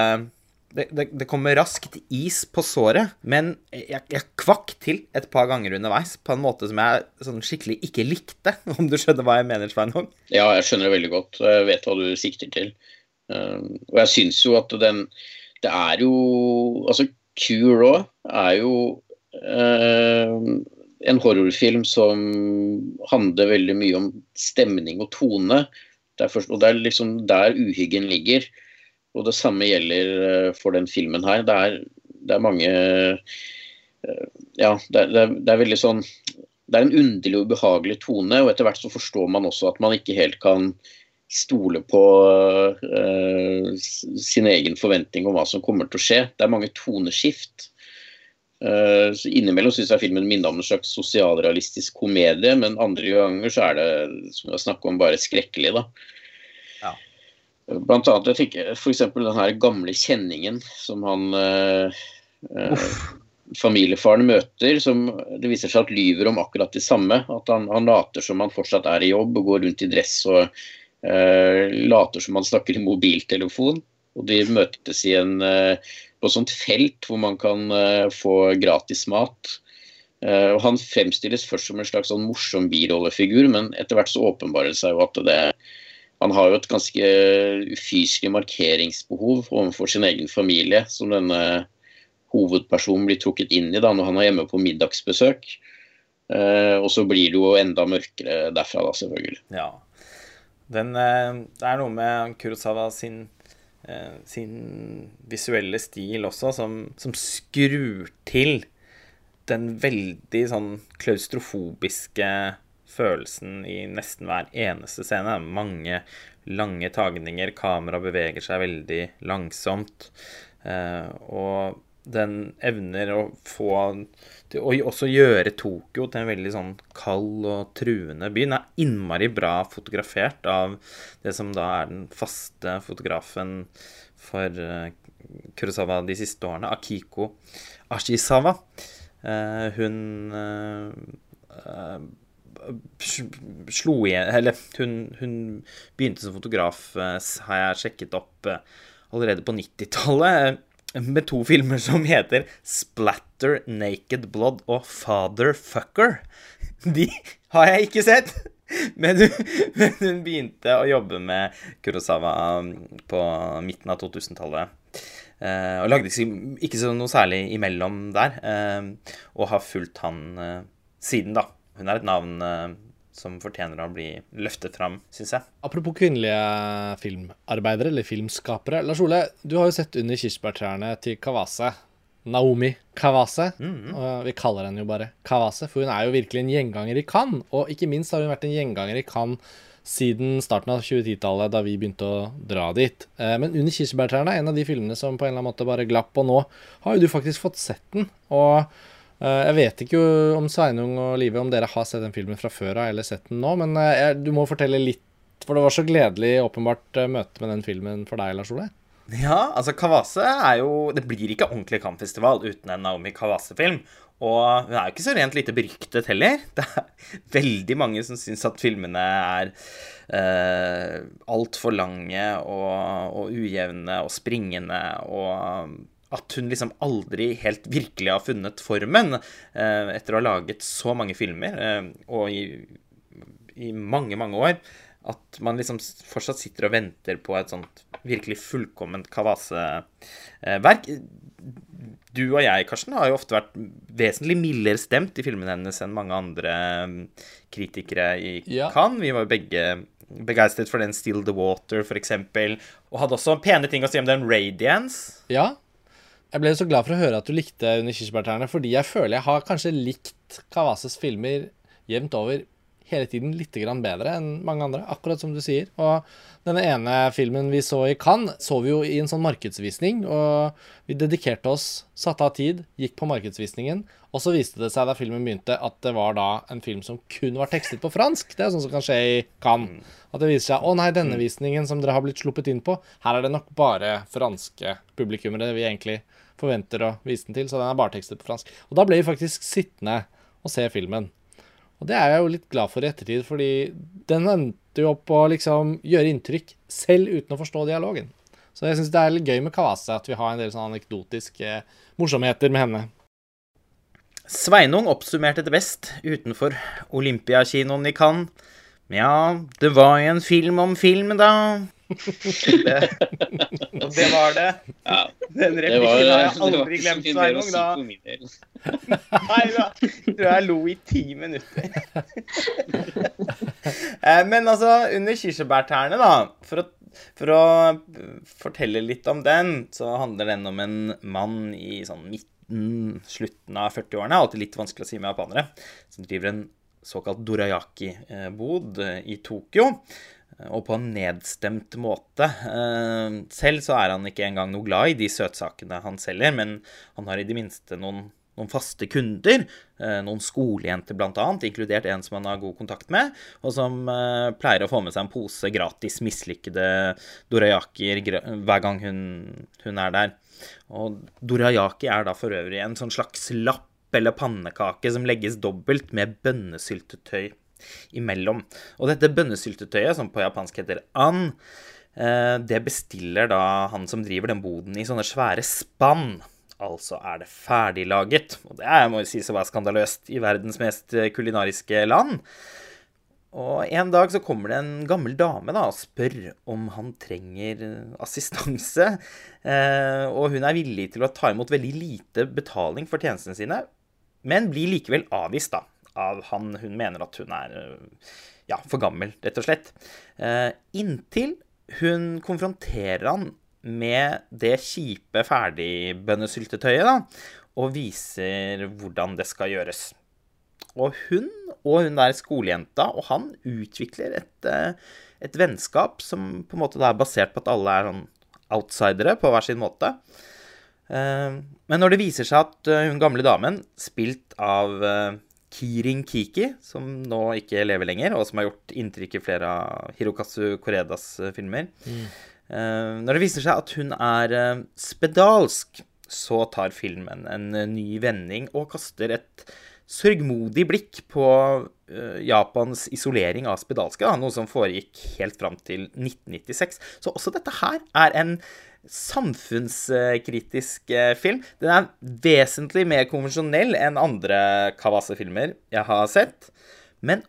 det, det, det, kommer raskt is på såret, men jeg, jeg, kvakk til et par ganger underveis på en måte som jeg sånn skikkelig ikke likte, *laughs* om du skjønner hva jeg mener, Sveinung? Ja, jeg skjønner det veldig godt. Jeg vet hva du sikter til. Um, og jeg syns jo at den det er jo Altså, Cure òg er jo eh, en horrorfilm som handler veldig mye om stemning og tone. Det er, først, og det er liksom der uhyggen ligger. Og det samme gjelder eh, for den filmen her. Det er, det er mange eh, Ja, det er, det er, veldig sånn Det er en underlig og ubehagelig tone, og etter hvert så forstår man også at man ikke helt kan stole på uh, sin egen forventning om hva som kommer til å skje. Det er mange toneskift. Uh, så Innimellom syns jeg filmen minner om en slags sosialrealistisk komedie, men andre ganger så er det som jeg snakker om, bare skrekkelig. da. Ja. Blant annet jeg tenker f.eks. den her gamle kjenningen som han eh, familiefaren møter, som det viser seg at lyver om akkurat det samme. At han, han, later som han fortsatt er i jobb og går rundt i dress og eh, later som han snakker i mobiltelefon. Og de møtes i en, uh, på et sånt felt hvor man kan uh, få gratis mat. og Han fremstilles først som en slags sånn morsom birollefigur, men etter hvert så åpenbarer det seg jo at det, han har jo et ganske ufyselig markeringsbehov overfor sin egen familie, som denne hovedpersonen blir trukket inn i da, når han er hjemme på middagsbesøk. Eh, og så blir det jo enda mørkere derfra, da, selvfølgelig. Ja. Den, eh, det er noe med Kurosawa sin, eh, sin visuelle stil også, som, som, skrur til den veldig sånn klaustrofobiske følelsen i nesten hver eneste scene. Mange lange tagninger, kamera beveger seg veldig langsomt. Eh, og den evner å få til også gjøre Tokyo til en veldig sånn kald og truende by. Den er innmari bra fotografert av det som da er den faste fotografen for uh, Kurosawa de siste årene, Akiko Ashisawa. Uh, hun uh, slo igjen Eller hun, hun, begynte som fotograf, har jeg sjekket opp, allerede på 90-tallet med to filmer som heter Splatter, Naked Blood og Fatherfucker. De har jeg ikke sett. Men hun, begynte å jobbe med Kurosawa um, på midten av 2000-tallet. Uh, og lagde ikke så noe særlig imellom der. Uh, og har fulgt han uh, siden, da. Hun er et navn som fortjener å bli løftet fram, syns jeg. Apropos kvinnelige filmarbeidere, eller filmskapere. Lars Ole, du har jo sett under kirsebærtrærne til Kawase. Naomi Kawase. Mm -hmm. Vi kaller henne jo bare Kawase, for hun er jo virkelig en gjenganger i Cannes. Og ikke minst har hun vært en gjenganger i Cannes siden starten av 2010-tallet, da vi begynte å dra dit. Eh, men 'Under kirsebærtrærne' er en av de filmene som på en eller annen måte bare glapp, og nå har jo du faktisk fått sett den. Og jeg vet ikke om Sveinung og Live om dere har sett den filmen fra før av eller sett den nå, men jeg, du må fortelle litt, for det var så gledelig åpenbart eh, møte med den filmen for deg, Lars Ole? Ja, altså Kawase er jo Det blir ikke ordentlig kampfestival uten en Naomi Kawase-film. Og hun er jo ikke så rent lite beryktet heller. *laughs* Det er veldig mange som syns at filmene er eh, altfor lange og, og, ujevne og springende og at hun liksom aldri helt virkelig har funnet formen eh, etter å ha laget så mange filmer, eh, og i, i, mange, mange år. At man liksom fortsatt sitter og venter på et sånt virkelig fullkomment kavaseverk. Du og jeg, Karsten, har jo ofte vært vesentlig mildere stemt i filmene hennes enn mange andre mm, kritikere i ja. Cannes. Vi var jo begge begeistret for den Still the Water, f.eks. Og hadde også pene ting å si om den Radiance. Ja, jeg ble så glad for å høre at du likte Under kirsebærtrærne, fordi jeg føler jeg har kanskje likt Kawases filmer jevnt over hele tiden litt bedre enn mange andre, akkurat som du sier. Og denne ene filmen vi så i Cannes, så vi jo i en sånn markedsvisning. Og vi dedikerte oss, satte av tid, gikk på markedsvisningen. Og så viste det seg da filmen begynte, at det var da en film som kun var tekstet på fransk. Det er sånn som kan skje i Cannes. At det viser seg å nei, denne visningen som dere har blitt sluppet inn på, her er det nok bare franske publikummere vi egentlig forventer å vise den til, så den er bare tekstet på fransk. Og da ble vi faktisk sittende og se filmen. Og det er jeg jo litt glad for i ettertid, fordi den endte jo opp å liksom gjøre inntrykk selv uten å forstå dialogen. Så jeg syns det er litt gøy med Kawase at vi har en del sånne anekdotiske morsomheter med henne. Sveinung oppsummerte det best utenfor Olympiakinoen i Cannes. Ja, det var jo en film om film, da det, *laughs* og det var det. Ja, Den replikken har jeg aldri glemt, Sveinung. Da. *laughs* Nei da, tror jeg lo i ti minutter. *laughs* Eh, men altså, under kirsebærtærne, da, for å, for å fortelle litt om den, så handler den om en mann i sånn midten, slutten av 40-årene, alltid litt vanskelig å si med japanere, som driver en såkalt dorayaki-bod i Tokyo. Og på en nedstemt måte. Selv så er han ikke engang noe glad i de søtsakene han selger, men han har i det minste noen noen faste kunder, eh, noen skolejenter bl.a., inkludert en som han har god kontakt med, og som eh, pleier å få med seg en pose gratis mislykkede dorayakier hver gang hun, hun, er der. Og dorayaki er da for øvrig en sånn slags lapp eller pannekake som legges dobbelt med bønnesyltetøy imellom. Og dette bønnesyltetøyet, som på japansk heter an, eh, det bestiller da han som driver den boden i sånne svære spann. Altså er det ferdiglaget. Og det er, må jo sies å være skandaløst i verdens mest kulinariske land. Og en dag så kommer det en gammel dame da, og spør om han trenger assistanse. Eh, og hun er villig til å ta imot veldig lite betaling for tjenestene sine, men blir likevel avvist da, av han hun mener at hun er ja, for gammel, rett og slett. Eh, inntil hun konfronterer han med det kjipe ferdigbønnesyltetøyet, da, og viser hvordan det skal gjøres. Og hun og hun der skolejenta og han utvikler et, eh, et vennskap som på en måte er basert på at alle er sånn outsidere på hver sin måte. Eh, men når det viser seg at eh, hun gamle damen, spilt av Kirin Kiki, som nå ikke lever lenger, og som har gjort inntrykk i flere av Hirokazu Koredas filmer, mm Eh, når det viser seg at hun er eh, spedalsk, så tar filmen en eh, ny vending og kaster et sørgmodig blikk på Japans isolering av spedalske, noe som foregikk helt fram til 1996. Så også dette her er en samfunnskritisk film. Den er vesentlig mer konvensjonell enn andre Kawase-filmer jeg har sett, men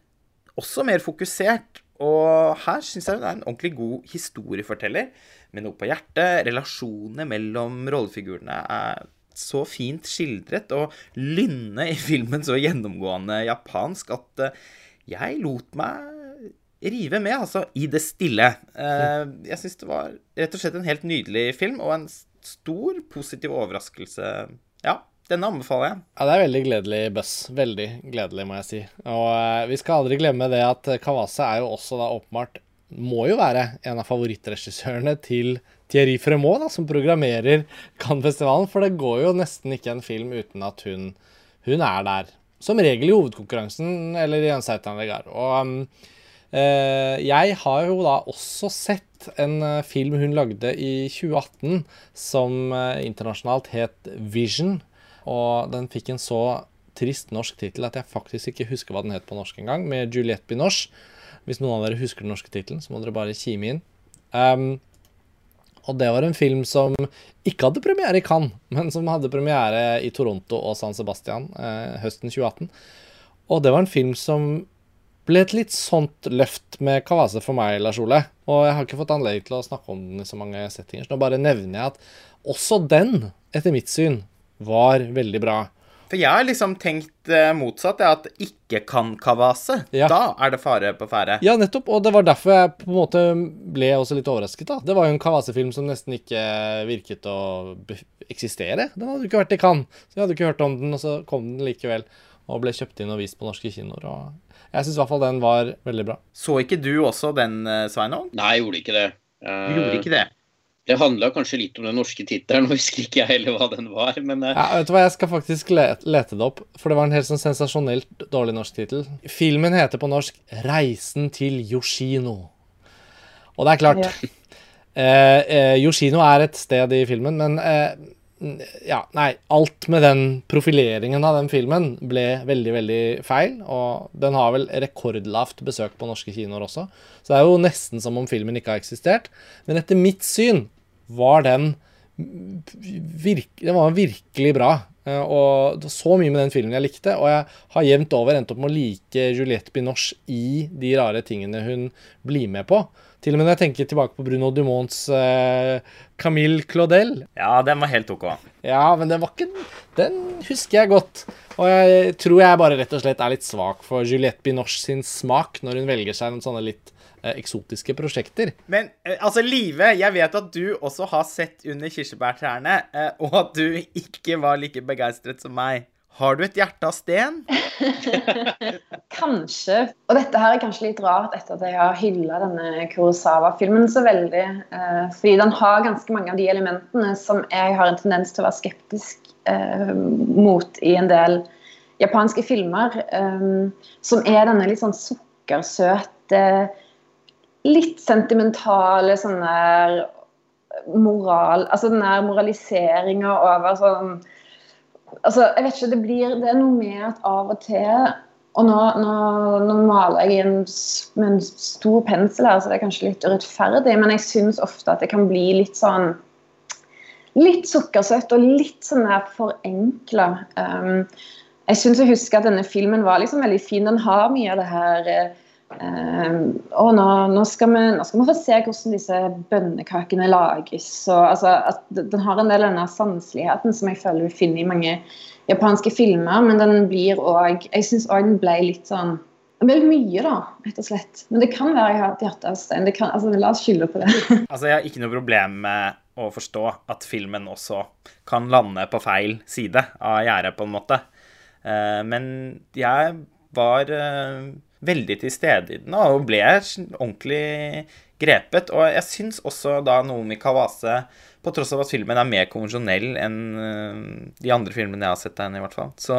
også mer fokusert og her syns jeg hun er en ordentlig god historieforteller med noe på hjertet. Relasjonene mellom rollefigurene er så fint skildret, og lynnet i filmen så gjennomgående japansk at eh, jeg lot meg rive med, altså, i det stille. Eh, jeg syns det var rett og slett en helt nydelig film, og en stor positiv overraskelse. Ja, denne anbefaler jeg. Ja, Det er veldig gledelig buss. Veldig gledelig, må jeg si. Og uh, vi skal aldri glemme det at Kawase er jo også da åpenbart Må jo være en av favorittregissørene til Thierry Fremont, da, som programmerer Cannes-festivalen. For det går jo nesten ikke en film uten at hun, hun er der. Som regel i hovedkonkurransen eller i en Seitan Legar. Og um, jeg har jo da også sett en uh, film hun lagde i 2018 som internasjonalt het Vision og den fikk en så trist norsk tittel at jeg faktisk ikke husker hva den het på norsk engang, med Juliette Binoche. Hvis noen av dere husker den norske tittelen, så må dere bare kime inn. Um, og det var en film som ikke hadde premiere i Cannes, men som hadde premiere i Toronto og San Sebastian eh, høsten 2018. Og det var en film som ble et litt sånt løft med Kawase for meg, Lars Ole. Og jeg har ikke fått anledning til å snakke om den i så mange settinger, så nå bare nevner jeg at også den, etter mitt syn, var veldig bra. For jeg har liksom tenkt motsatt motsatt, at ikke kan Kawase. Ja. Da er det fare på ferde. Ja, nettopp. Og det var derfor jeg på en måte ble også litt overrasket. da. Det var jo en Kawase-film som nesten ikke virket å eksistere. Den hadde ikke vært i Cannes. Så jeg hadde ikke hørt om den, og så kom den likevel. Og ble kjøpt inn og vist på norske kinoer. og Jeg syns i hvert fall den var veldig bra. Så ikke du også den, eh, Sveinung? Nei, jeg gjorde ikke det. Uh... Du gjorde ikke det? Det handla kanskje litt om den norske tittelen, *laughs* husker ikke jeg heller hva den var, men uh... ja, Vet du hva, jeg skal faktisk lete, lete det opp, for det var en helt sånn sensasjonelt dårlig norsk tittel. Filmen heter på norsk 'Reisen til Yoshino'. Og det er klart ja. *laughs* eh, eh, Yoshino er et sted i filmen, men eh, ja, nei, alt med den profileringen av den filmen ble veldig, veldig feil. Og den har vel rekordlavt besøk på norske kinoer også. Så det er jo nesten som om filmen ikke har eksistert. Men etter mitt syn var den virke, Den var virkelig bra. Eh, og det var så mye med den filmen jeg likte. Og jeg har jevnt over endt opp med å like Juliette Binoche i de rare tingene hun blir med på. Til og med når jeg tenker tilbake på Bruno Dumonts eh, Camille Claudel. Ja, den var helt OK. Ja, men den var ikke Den husker jeg godt. Og jeg tror jeg bare rett og slett er litt svak for Juliette Binoche sin smak når hun velger seg noen sånne litt eksotiske prosjekter. Men uh, altså, Live, jeg vet at du også har sett Under kirsebærtrærne, og at du ikke var like begeistret som meg. Har du et hjerte av sten? *laughs* kanskje. Og dette her er kanskje litt rart etter at jeg har hylla denne Kurosawa-filmen så veldig. Eh, fordi den har ganske mange av de elementene som jeg har en tendens til å være skeptisk eh, mot i en del japanske filmer. Eh, som er denne litt sånn sukkersøte, litt sentimentale sånn der moral Altså den der moraliseringa over sånn altså, jeg vet ikke, det, blir, det er noe med at av og til og nå, nå, nå maler jeg en, med en stor pensel her, så det er kanskje litt urettferdig, men jeg syns ofte at det kan bli litt sånn Litt sukkersøtt og litt sånn der forenkla. Um, jeg syns jeg husker at denne filmen var liksom veldig fin. Den har mye av det her um, og nå, nå, skal vi, nå, skal vi, få se hvordan disse bønnekakene lages. Og, altså, den har en del av denne sanseligheten som jeg føler vi finner i mange japanske filmer, men den blir òg Jeg syns òg den ble litt sånn det ble mye, da, rett og slett. Men det kan være jeg har et hjerte av stein. Altså, la oss skylde på det. *laughs* altså, Jeg har ikke noe problem med å forstå at filmen også kan lande på feil side av gjerdet, på en måte. Eh, men jeg var eh, veldig til stede i den og ble ordentlig grepet. Og jeg syns også da Noomi Kawase på tross av at filmen er mer konvensjonell enn eh, de andre filmene jeg har sett henne, i hvert fall. Så,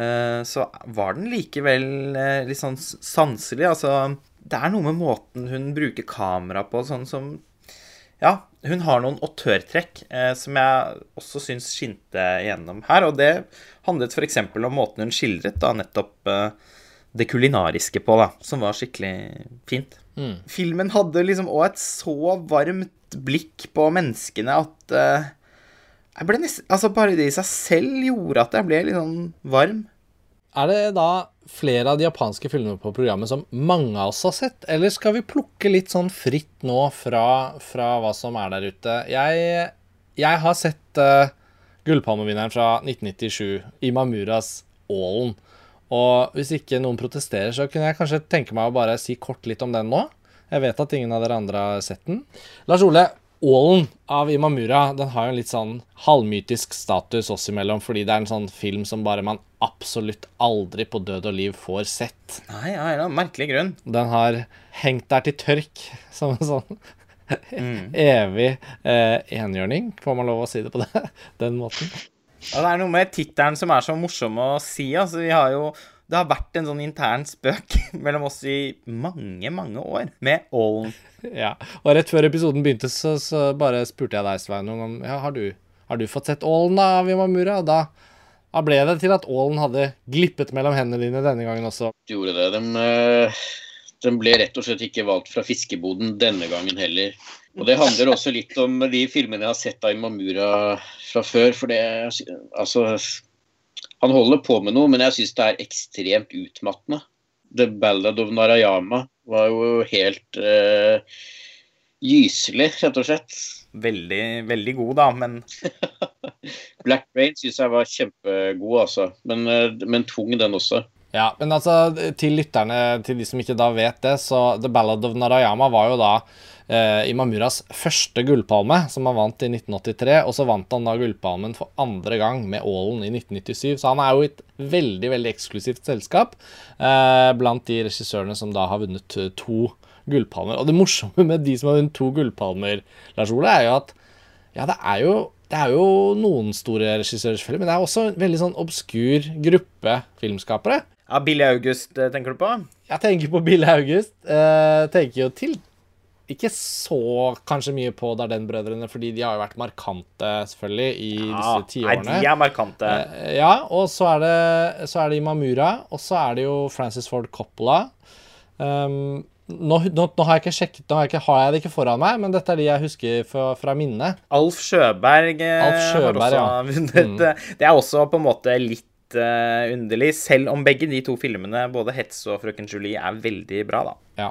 eh, så var den likevel eh, litt sånn sanselig. Altså, det er noe med måten hun bruker kamera på, sånn som Ja, hun har noen autørtrekk eh, som jeg også syns skinte gjennom her. Og det handlet f.eks. om måten hun skildret da nettopp eh, det kulinariske på, da, som var skikkelig fint. Mm. Filmen hadde liksom òg et så varmt blikk på menneskene at uh, jeg ble nesten, altså Bare det i seg selv gjorde at jeg ble litt sånn varm. Er det da flere av de japanske filmene på programmet som mange av oss har sett, eller skal vi plukke litt sånn fritt nå fra, fra hva som er der ute? Jeg, jeg har sett uh, Gullpalmevinneren fra 1997, Imamuras Ålen. Og hvis ikke noen protesterer, så kunne jeg kanskje tenke meg å bare si kort litt om den nå. Jeg vet at ingen av dere andre har sett den. Lars Ole, Ålen av Imamura den har jo en litt sånn halvmytisk status oss imellom, fordi det er en sånn film som bare man absolutt aldri på død og liv får sett. Nei, ja, ja, merkelig grunn. Den har hengt der til tørk *laughs* som en sånn mm. evig eh, enhjørning, får man lov å si det på det, *laughs* den måten. Ja, det er noe med tittelen som er så morsom å si. Altså, vi har jo det har vært en sånn intern spøk *laughs* mellom oss i mange, mange år med Ålen. Ja, og rett før episoden begynte, så, så bare spurte jeg deg, Svein, om ja, har, du, har du fått sett Ålen da, Vimamura? Da, da ble det til at Ålen hadde glippet mellom hendene dine denne gangen også. De gjorde det. De, eh, de ble rett og slett ikke valgt fra fiskeboden denne gangen heller. Og det handler også litt om de filmene jeg har sett av Imamura fra før. For det Altså han holder på med noe, men jeg syns det er ekstremt utmattende. The Ballad of Narayama var jo helt uh, gyselig, rett og slett. Veldig, veldig god, da, men *laughs* Black Rain syns jeg var kjempegod, altså. Men, uh, men tung, den også. Ja, men altså, til lytterne, til de som ikke da vet det, så The Ballad of Narayama var jo da eh, Imamuras første gullpalme, som han vant i 1983. Og så vant han da gullpalmen for andre gang med Ålen i 1997. Så han er jo et veldig veldig eksklusivt selskap eh, blant de regissørene som da har vunnet to gullpalmer. Og det morsomme med de som har vunnet to gullpalmer, Lars Ole, er jo at ja, det er jo det er jo noen store regissører, selvfølgelig, men det er også en veldig sånn obskur gruppe filmskapere. Ja, Billy August eh, tenker du på? Jeg tenker på Billy August. Eh, tenker jo til ikke så kanskje mye på Darden-brødrene, fordi de har jo vært markante, selvfølgelig, i ja, disse tiårene. Nei, de er markante. Eh, ja, og så er det, så er det Imamura, og så er det jo Francis Ford Coppola. Um, nå, nå, nå, har jeg ikke sjekket, nå har jeg, ikke, har jeg, det ikke foran meg, men dette er de jeg husker fra, fra minnet. Alf Sjøberg, eh, Alf Sjøberg ja. vunnet. Mm. Det er også på en måte litt uh, underlig, selv om begge de to filmene, både 'Hets' og 'Frøken Julie', er veldig bra, da. Ja.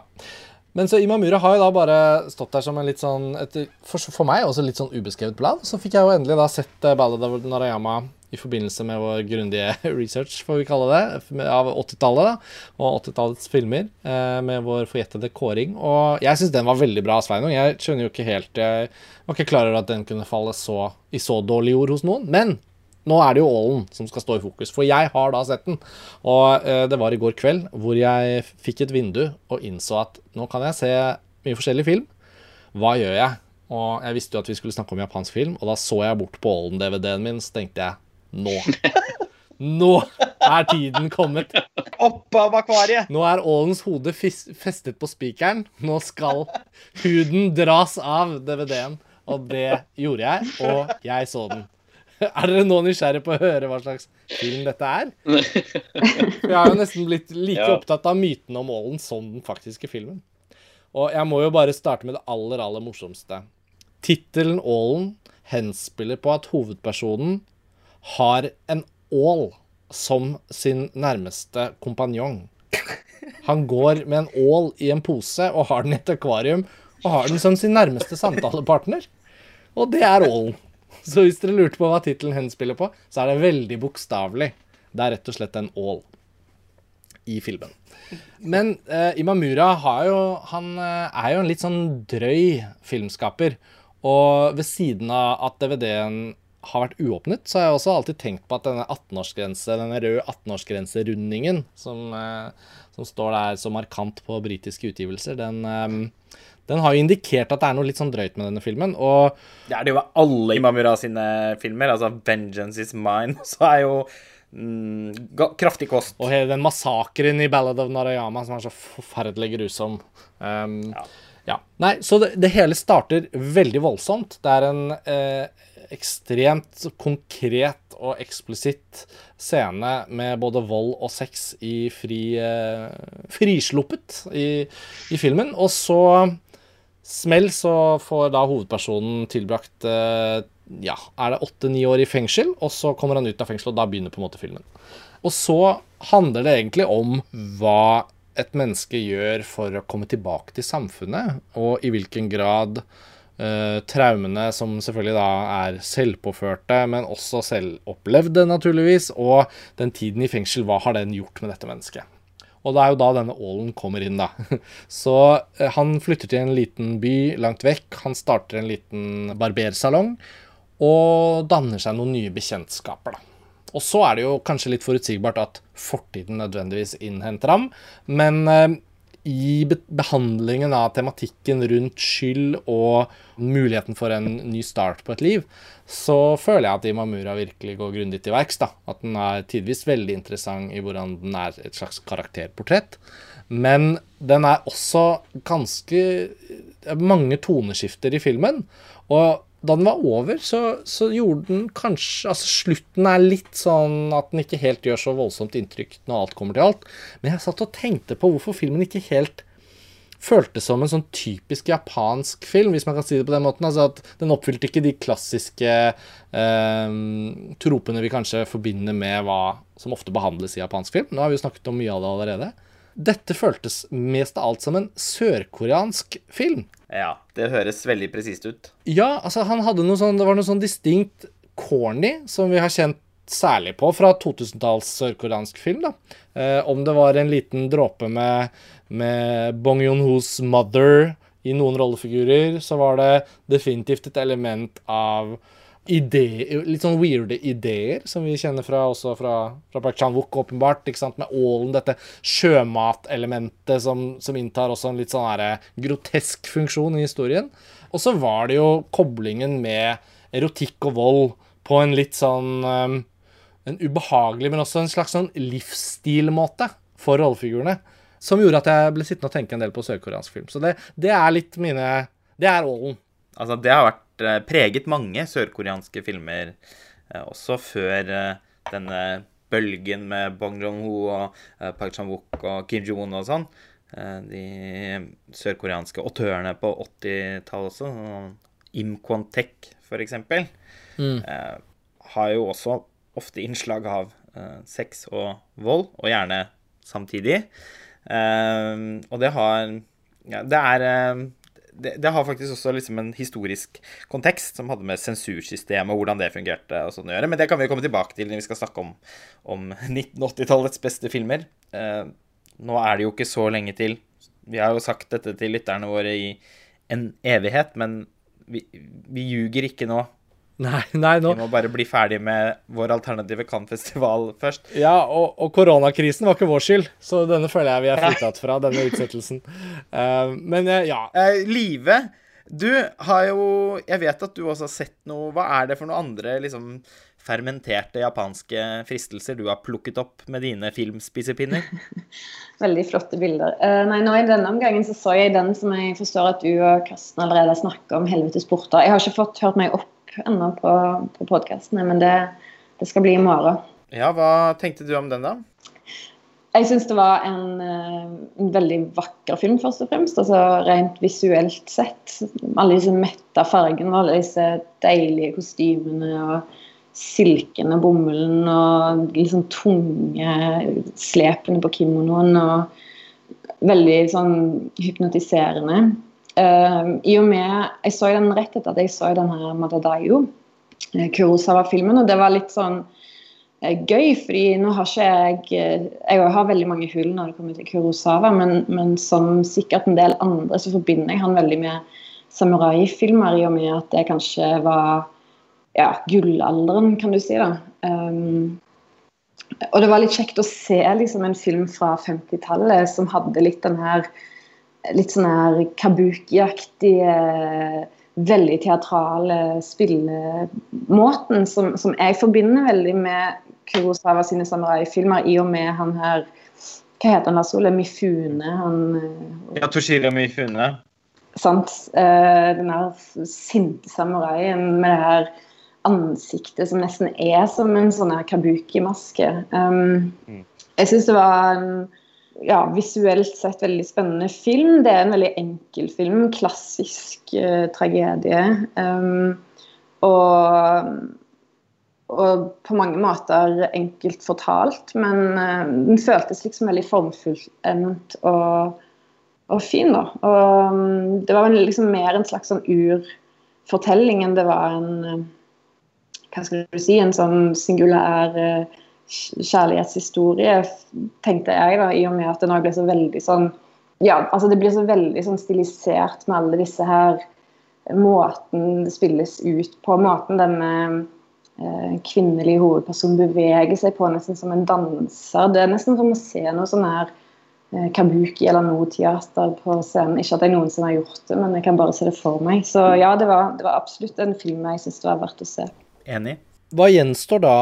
Men så Imamura har jo da bare stått der som en litt sånn et, for, for, meg også litt sånn ubeskrevet blad. Så fikk jeg jo endelig da sett uh, Ballad of Narayama i forbindelse med vår grundige *laughs* research, får vi kalle det, av 80-tallet da, og 80-tallets filmer, eh, med vår forjettede kåring. Og jeg syns den var veldig bra, Sveinung. Jeg skjønner jo ikke helt Jeg var ikke klar over at den kunne falle så, i så dårlig jord hos noen. Men nå er det jo Ålen som skal stå i fokus, for jeg har da sett den. Og eh, det var i går kveld hvor jeg fikk et vindu og innså at nå kan jeg se mye forskjellig film. Hva gjør jeg? Og jeg visste jo at vi skulle snakke om japansk film, og da så jeg bort på Ålen-DVD-en min, så tenkte jeg nå. *laughs* Nå er tiden kommet. Opp av akvariet! Nå er Ålens hode festet på spikeren. Nå skal huden dras av DVD-en. Og det gjorde jeg, og jeg så den. *laughs* Er dere nå nysgjerrig på å høre hva slags film dette er? *laughs* For jeg har jo nesten blitt like Ja. opptatt av myten om Ålen som den faktiske filmen. Og jeg må jo bare starte med det aller, aller morsomste. Tittelen Ålen henspiller på at hovedpersonen har en ål som sin nærmeste kompanjong. Han går med en ål i en pose og har den i et akvarium, og har den som sin nærmeste samtalepartner. Og det er ålen. Så hvis dere lurte på hva tittelen henspiller på, så er det veldig bokstavelig. Det er rett og slett en ål i filmen. Men eh, Imamura jo, han eh, er jo en litt sånn drøy filmskaper. Og ved siden av at DVD-en har vært uåpnet, så har jeg også alltid tenkt på at denne 18-årsgrense, denne røde 18-årsgrenserundingen som, eh, som står der så markant på britiske utgivelser, den, eh, den har jo indikert at det er noe litt sånn drøyt med denne filmen. Og Det er det jo med alle Imamura sine filmer. Altså 'Vengeance Is Mine' *laughs* så er jo mm, kraftig kost. Og hele den massakren i Ballad of Narayama som er så forferdelig grusom. Um, ja. Nei, så det, det hele starter veldig voldsomt. Det er en eh, ekstremt konkret og eksplisitt scene med både vold og sex i fri eh, Frisluppet i, i filmen. Og så smell så får da hovedpersonen tilbrakt eh, ja, er det åtte-ni år i fengsel, og så kommer han ut av fengsel, og da begynner på en måte filmen. Og så handler det egentlig om hva et menneske gjør for å komme tilbake til samfunnet, og i hvilken grad eh, traumene, som selvfølgelig da er selvpåførte, men også selvopplevde, naturligvis, og den tiden i fengsel, hva har den gjort med dette mennesket? Og det er jo da denne ålen kommer inn, da. *laughs* Så eh, han flytter til en liten by langt vekk. Han starter en liten barbersalong og danner seg noen nye bekjentskaper, da. Og så er det jo kanskje litt forutsigbart at fortiden nødvendigvis innhenter ham, men eh, i behandlingen av tematikken rundt skyld og muligheten for en ny start på et liv, så føler jeg at Imamura virkelig går grundig til verks. da. At den er tidvis veldig interessant i hvordan den er et slags karakterportrett. Men den er også ganske mange toneskifter i filmen. Og da den var over, så, så gjorde den kanskje Altså, slutten er litt sånn at den ikke helt gjør så voldsomt inntrykk når alt kommer til alt. Men jeg satt og tenkte på hvorfor filmen ikke helt føltes som en sånn typisk japansk film, hvis man kan si det på den måten. Altså at Den oppfylte ikke de klassiske eh, tropene vi kanskje forbinder med hva som ofte behandles i japansk film. Nå har vi jo snakket om mye av det allerede. Dette føltes mest av alt som en sørkoreansk film. Ja, det høres veldig presist ut. Ja, altså han hadde noe sånn Det var noe sånn distinkt corny som vi har kjent særlig på fra 2000-talls sørkoreansk film. da. Eh, om det var en liten dråpe med, med Bong Joon-hos mother i noen rollefigurer, så var det definitivt et element av ideer, litt sånn weirde ideer, som vi kjenner fra, også fra, fra Park Chan-wook, åpenbart. ikke sant, Med ålen, dette sjømatelementet som, som inntar også en litt sånn her grotesk funksjon i historien. Og så var det jo koblingen med erotikk og vold på en litt sånn um, En ubehagelig, men også en slags sånn livsstilmåte for rollefigurene. Som gjorde at jeg ble sittende og tenke en del på sørkoreansk film. Så det, det er litt mine Det er ålen. Altså, det har vært eh, preget mange sørkoreanske filmer eh, også før eh, denne bølgen med Bong Joon-ho og Park Chan-wook og Kim Jong-un og sånn. De sørkoreanske autørene på 80-tallet også, sånn Im Kwon-tek eksempel, eh, har jo også ofte innslag av sex og vold, og gjerne samtidig. Og det har ja, Det er det, det har faktisk også liksom en historisk kontekst som hadde med sensursystemet og hvordan det fungerte og sånn å gjøre. Men det kan vi komme tilbake til når vi skal snakke om, om 1980-tallets beste filmer. Eh, nå er det jo ikke så lenge til. Vi har jo sagt dette til lytterne våre i en evighet, men vi, vi ljuger ikke nå. Nei, nei, nå Vi må bare bli ferdig med vår alternative Cannes-festival først. Ja, og, og koronakrisen var ikke vår skyld, så denne føler jeg vi er fritatt fra, denne utsettelsen. Uh, men uh, ja. Uh, Live, du har jo Jeg vet at du også har sett noe Hva er det for noe andre liksom fermenterte japanske fristelser du har plukket opp med dine filmspisepinner? *laughs* Veldig flotte bilder. Uh, nei, nå I denne omgangen så, så jeg den som jeg forstår at du og Karsten allerede har snakka om, 'Helvetes porter'. Jeg har ikke fått hørt meg opp ennå på, på podkastene, men det, det, skal bli i morgen. Ja, Hva tenkte du om den, da? Jeg syns det var en, eh, en, veldig vakker film, først og fremst. altså Rent visuelt sett. Alle disse metta fargene, alle disse deilige kostymene. og silkende bomullen og liksom tunge slepene på kimonoen. og Veldig sånn hypnotiserende. Uh, I og med Jeg så den rett etter at jeg så den her Madadayo, eh, Kurosawa-filmen, og det var litt sånn uh, gøy, fordi nå har ikke jeg Jeg har veldig mange hull når det kommer til Kurosawa, men, men som sikkert en del andre så forbinder jeg han veldig med samurai-filmer, i og med at det kanskje var ja, gullalderen, kan du si. da. Um, og det var litt kjekt å se liksom, en film fra 50-tallet som hadde litt den her litt sånn her kabuki-aktige, veldig teatrale spillemåten som, som, jeg forbinder veldig med Kurosawa sine samurai-filmer, i og med han her Hva heter han, da, Sole? Mifune? Han, ja, Toshiro Mifune. Sant. Uh, den her sinte samuraien med det her ansiktet som nesten er som en sånn her kabuki-maske. Um, mm. Jeg syns det var en ja, visuelt sett veldig spennende film. Det er en veldig enkel film. Klassisk uh, tragedie. Um, og, og, på mange måter enkelt fortalt, men uh, den føltes liksom veldig formfullendt og, og fin, da. Og um, det var liksom mer en slags sånn urfortelling enn det var en hva skal du si, en sånn singulær uh, kjærlighetshistorie, tenkte jeg, da, i og med at det nå ble så veldig sånn ja, altså Det blir så veldig sånn stilisert med alle disse her måten det spilles ut på, måten denne uh, kvinnelige hovedpersonen beveger seg på, nesten som en danser. Det er nesten som å se noe sånn her uh, kabuki eller noe teater på scenen. Ikke at jeg noensinne har gjort det, men jeg kan bare se det for meg. Så ja, det var, det var absolutt en film jeg syns det var verdt å se. Enig. Hva gjenstår da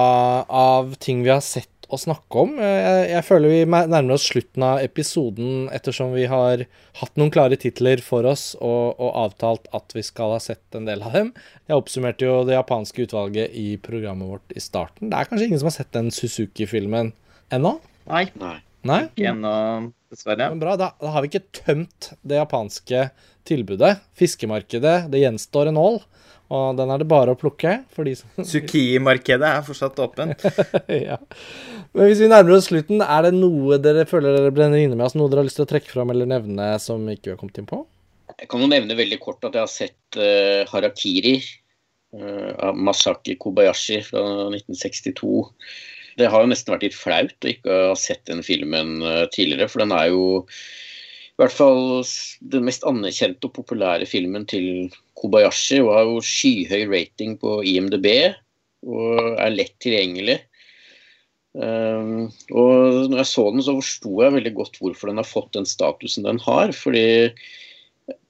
av ting vi har sett å snakke om? Jeg, jeg, føler vi nærmer oss slutten av episoden ettersom vi har hatt noen klare titler for oss og, og, avtalt at vi skal ha sett en del av dem. Jeg oppsummerte jo det japanske utvalget i programmet vårt i starten. Det er kanskje ingen som har sett den Suzuki-filmen ennå? Nei. Nei. Ikke ennå, dessverre. Men bra, da, da har vi ikke tømt det japanske tilbudet. Fiskemarkedet, det gjenstår en ål. Og den er det bare å plukke. for de som... Suki-markedet er fortsatt åpent. *laughs* ja. Men hvis vi nærmer oss slutten, er det noe dere føler dere brenner inne med? Altså noe dere har lyst til å trekke fram eller nevne som ikke vi har kommet inn på? Jeg kan jo nevne veldig kort at jeg har sett uh, 'Harakiri' uh, av Masaki Kobayashi fra 1962. Det har jo nesten vært litt flaut å ikke ha sett den filmen uh, tidligere, for den er jo i hvert fall den mest anerkjente og populære filmen til Kobayashi og har jo skyhøy rating på IMDb og er lett tilgjengelig. Um, og når jeg så den, så forsto jeg veldig godt hvorfor den har fått den statusen den har. fordi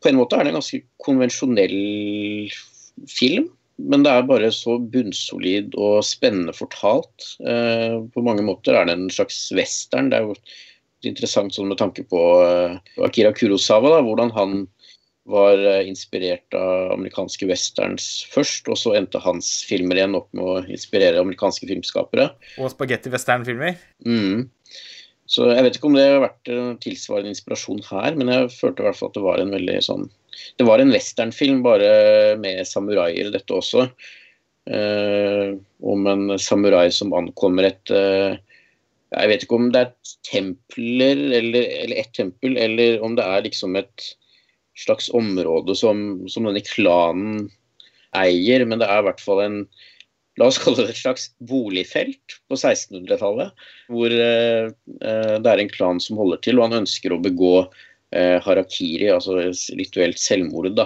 på en måte er det en ganske konvensjonell film, men det er bare så bunnsolid og spennende fortalt. Uh, på mange måter er det en slags western. Det er jo interessant sånn med tanke på uh, Akira Kurosawa, da, hvordan han var eh, inspirert av amerikanske westerns først, og så endte hans filmer igjen opp med å inspirere amerikanske filmskapere. Og spagetti-westernfilmer? Mm. Så jeg vet ikke om det har vært tilsvarende inspirasjon her, men jeg følte i hvert fall at det var en veldig sånn Det var en westernfilm, bare med samuraier, dette også. Eh, om en samurai som ankommer et eh, Jeg vet ikke om det er templer, eller, eller et tempel, eller om det er liksom et slags område som, som, denne klanen eier, men det er i hvert fall en La oss kalle det et slags boligfelt på 1600-tallet, hvor eh, eh, det er en klan som holder til, og han ønsker å begå eh, harakiri, altså rituelt selvmord, da,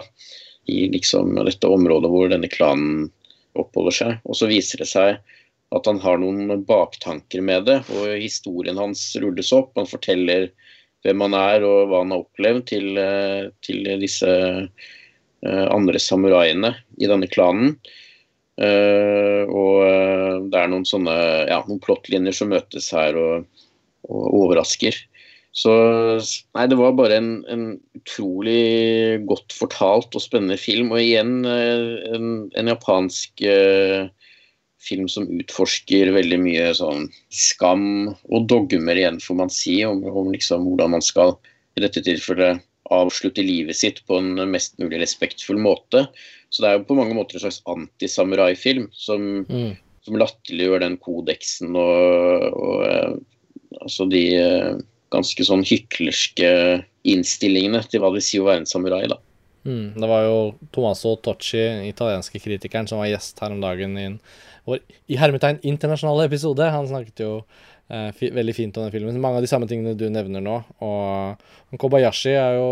i liksom dette området hvor denne klanen oppholder seg. Og så viser det seg at han har noen baktanker med det, og historien hans rulles opp. Han forteller hvem han er og hva han har opplevd til, eh, til disse eh, andre samuraiene i denne klanen. Uh, og det er noen sånne ja, noen plottlinjer som møtes her og, og overrasker. Så nei, det var bare en, en, utrolig godt fortalt og spennende film. Og igjen en, en japansk uh, film som utforsker veldig mye sånn skam og dogmer igjen, får man si, om, om liksom hvordan man skal i dette tilfellet avslutte livet sitt på en mest mulig respektfull måte. Så det er jo på mange måter en slags antisamurai-film som, mm. som latterliggjør den kodeksen og, og eh, altså de eh, ganske sånn hyklerske innstillingene til hva det sier å være en samurai. da. Mm, det var jo Tomaso Tocci, italienske kritikeren, som var gjest her om dagen i en vår i hermetegn internasjonale episode. Han snakket jo eh, veldig fint om den filmen. Mange av de samme tingene du nevner nå. Og Kobayashi er jo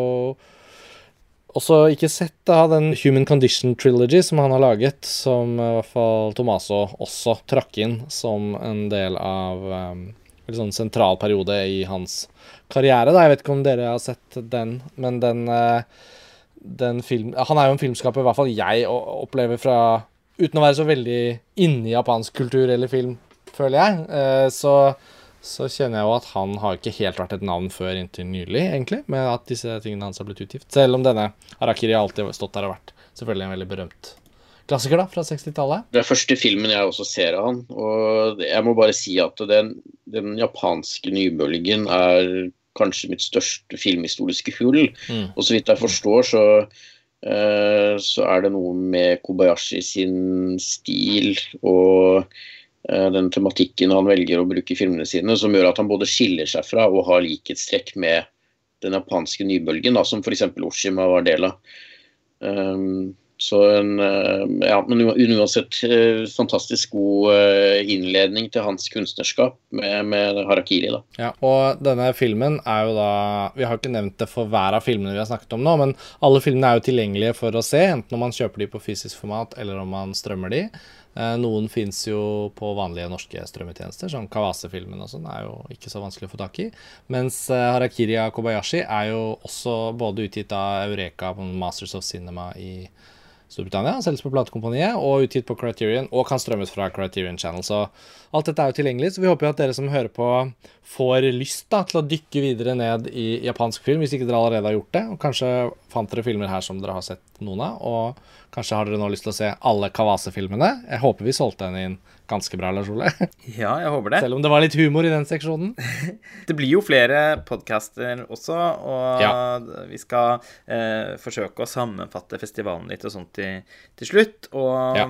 også ikke sett da, den Human Condition Trilogy som han har laget, som i hvert fall Tomaso også trakk inn som en del av um, en sånn sentral periode i hans karriere. Da. Jeg vet ikke om dere har sett den, men den, uh, den film... Han er jo en filmskaper i hvert fall jeg opplever fra uten å være så veldig inne i japansk kultur eller film, føler jeg, eh, så, så, kjenner jeg jo at han har ikke helt vært et navn før inntil nylig, egentlig, med at disse tingene hans har blitt utgitt. Selv om denne Harakiri alltid har stått der og vært selvfølgelig en veldig berømt klassiker da, fra 60-tallet. Det er første filmen jeg også ser av han, og jeg må bare si at den, den japanske nybølgen er kanskje mitt største filmhistoriske hull. Mm. Og så vidt jeg forstår, så så er det noe med Kobayashi sin stil og eh, den tematikken han velger å bruke i filmene sine, som gjør at han både skiller seg fra og har likhetstrekk med den japanske nybølgen, da, som f.eks. Oshima var del av. Um, så en, eh, ja, men uansett eh, fantastisk god eh, innledning til hans kunstnerskap med, med, Harakiri. da. Ja, og denne filmen er jo da Vi har ikke nevnt det for hver av filmene vi har snakket om nå, men alle filmene er jo tilgjengelige for å se, enten om man kjøper de på fysisk format eller om man strømmer de. Noen fins jo på vanlige norske strømmetjenester, som Kawase-filmen og sånn er jo ikke så vanskelig å få tak i. Mens Harakiri Kobayashi er jo også både utgitt av Eureka på Masters of Cinema i Storbritannia, selges på platekompaniet og utgitt på Criterion og kan strømmes fra Criterion Channel. Så alt dette er jo tilgjengelig, så vi håper jo at dere som hører på, får lyst da, til å dykke videre ned i japansk film, hvis ikke dere allerede har gjort det. Og kanskje fant dere filmer her som dere har sett noen av, og kanskje har dere nå lyst til å se alle Kawase-filmene. Jeg håper vi solgte den inn ganske bra, Lars Ole. *laughs* Ja, jeg håper det. Selv om det var litt humor i den seksjonen. *laughs* det blir jo flere podcaster også, og ja. vi skal eh, forsøke å sammenfatte festivalen litt og sånt til, til slutt. Og ja.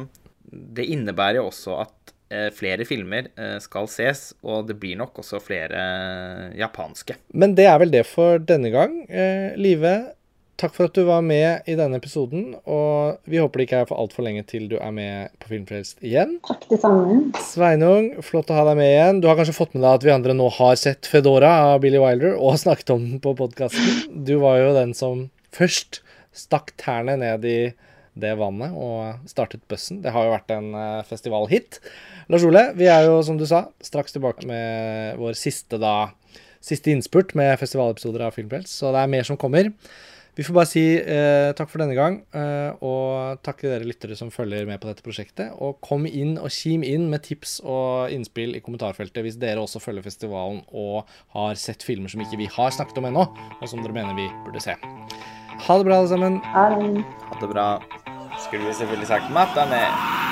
det innebærer jo også at eh, flere filmer eh, skal ses, og det blir nok også flere japanske. Men det er vel det for denne gang. Eh, Live, Takk for at du var med i denne episoden, og vi håper det ikke er for altfor lenge til du er med på Filmfrelst igjen. Takk det samme. Sveinung, flott å ha deg med igjen. Du har kanskje fått med deg at vi andre nå har sett Fedora av Billy Wilder og *laughs* snakket om den på podkasten. Du var jo den som først stakk tærne ned i det vannet og startet bussen. Det har jo vært en eh, festivalhit. Lars Ole, vi er jo, som du sa, straks tilbake med vår siste da siste innspurt med festivalepisoder av Filmfrelst, så det er mer som kommer. Vi får bare si eh, takk for denne gang, eh, og takk til dere lyttere som følger med på dette prosjektet. Og kom inn og kim inn med tips og innspill i kommentarfeltet hvis dere også følger festivalen og har sett filmer som ikke vi har snakket om ennå, og som dere mener vi burde se. Ha det bra, alle sammen. Ha det. Bra. Skulle vi selvfølgelig sagt matta med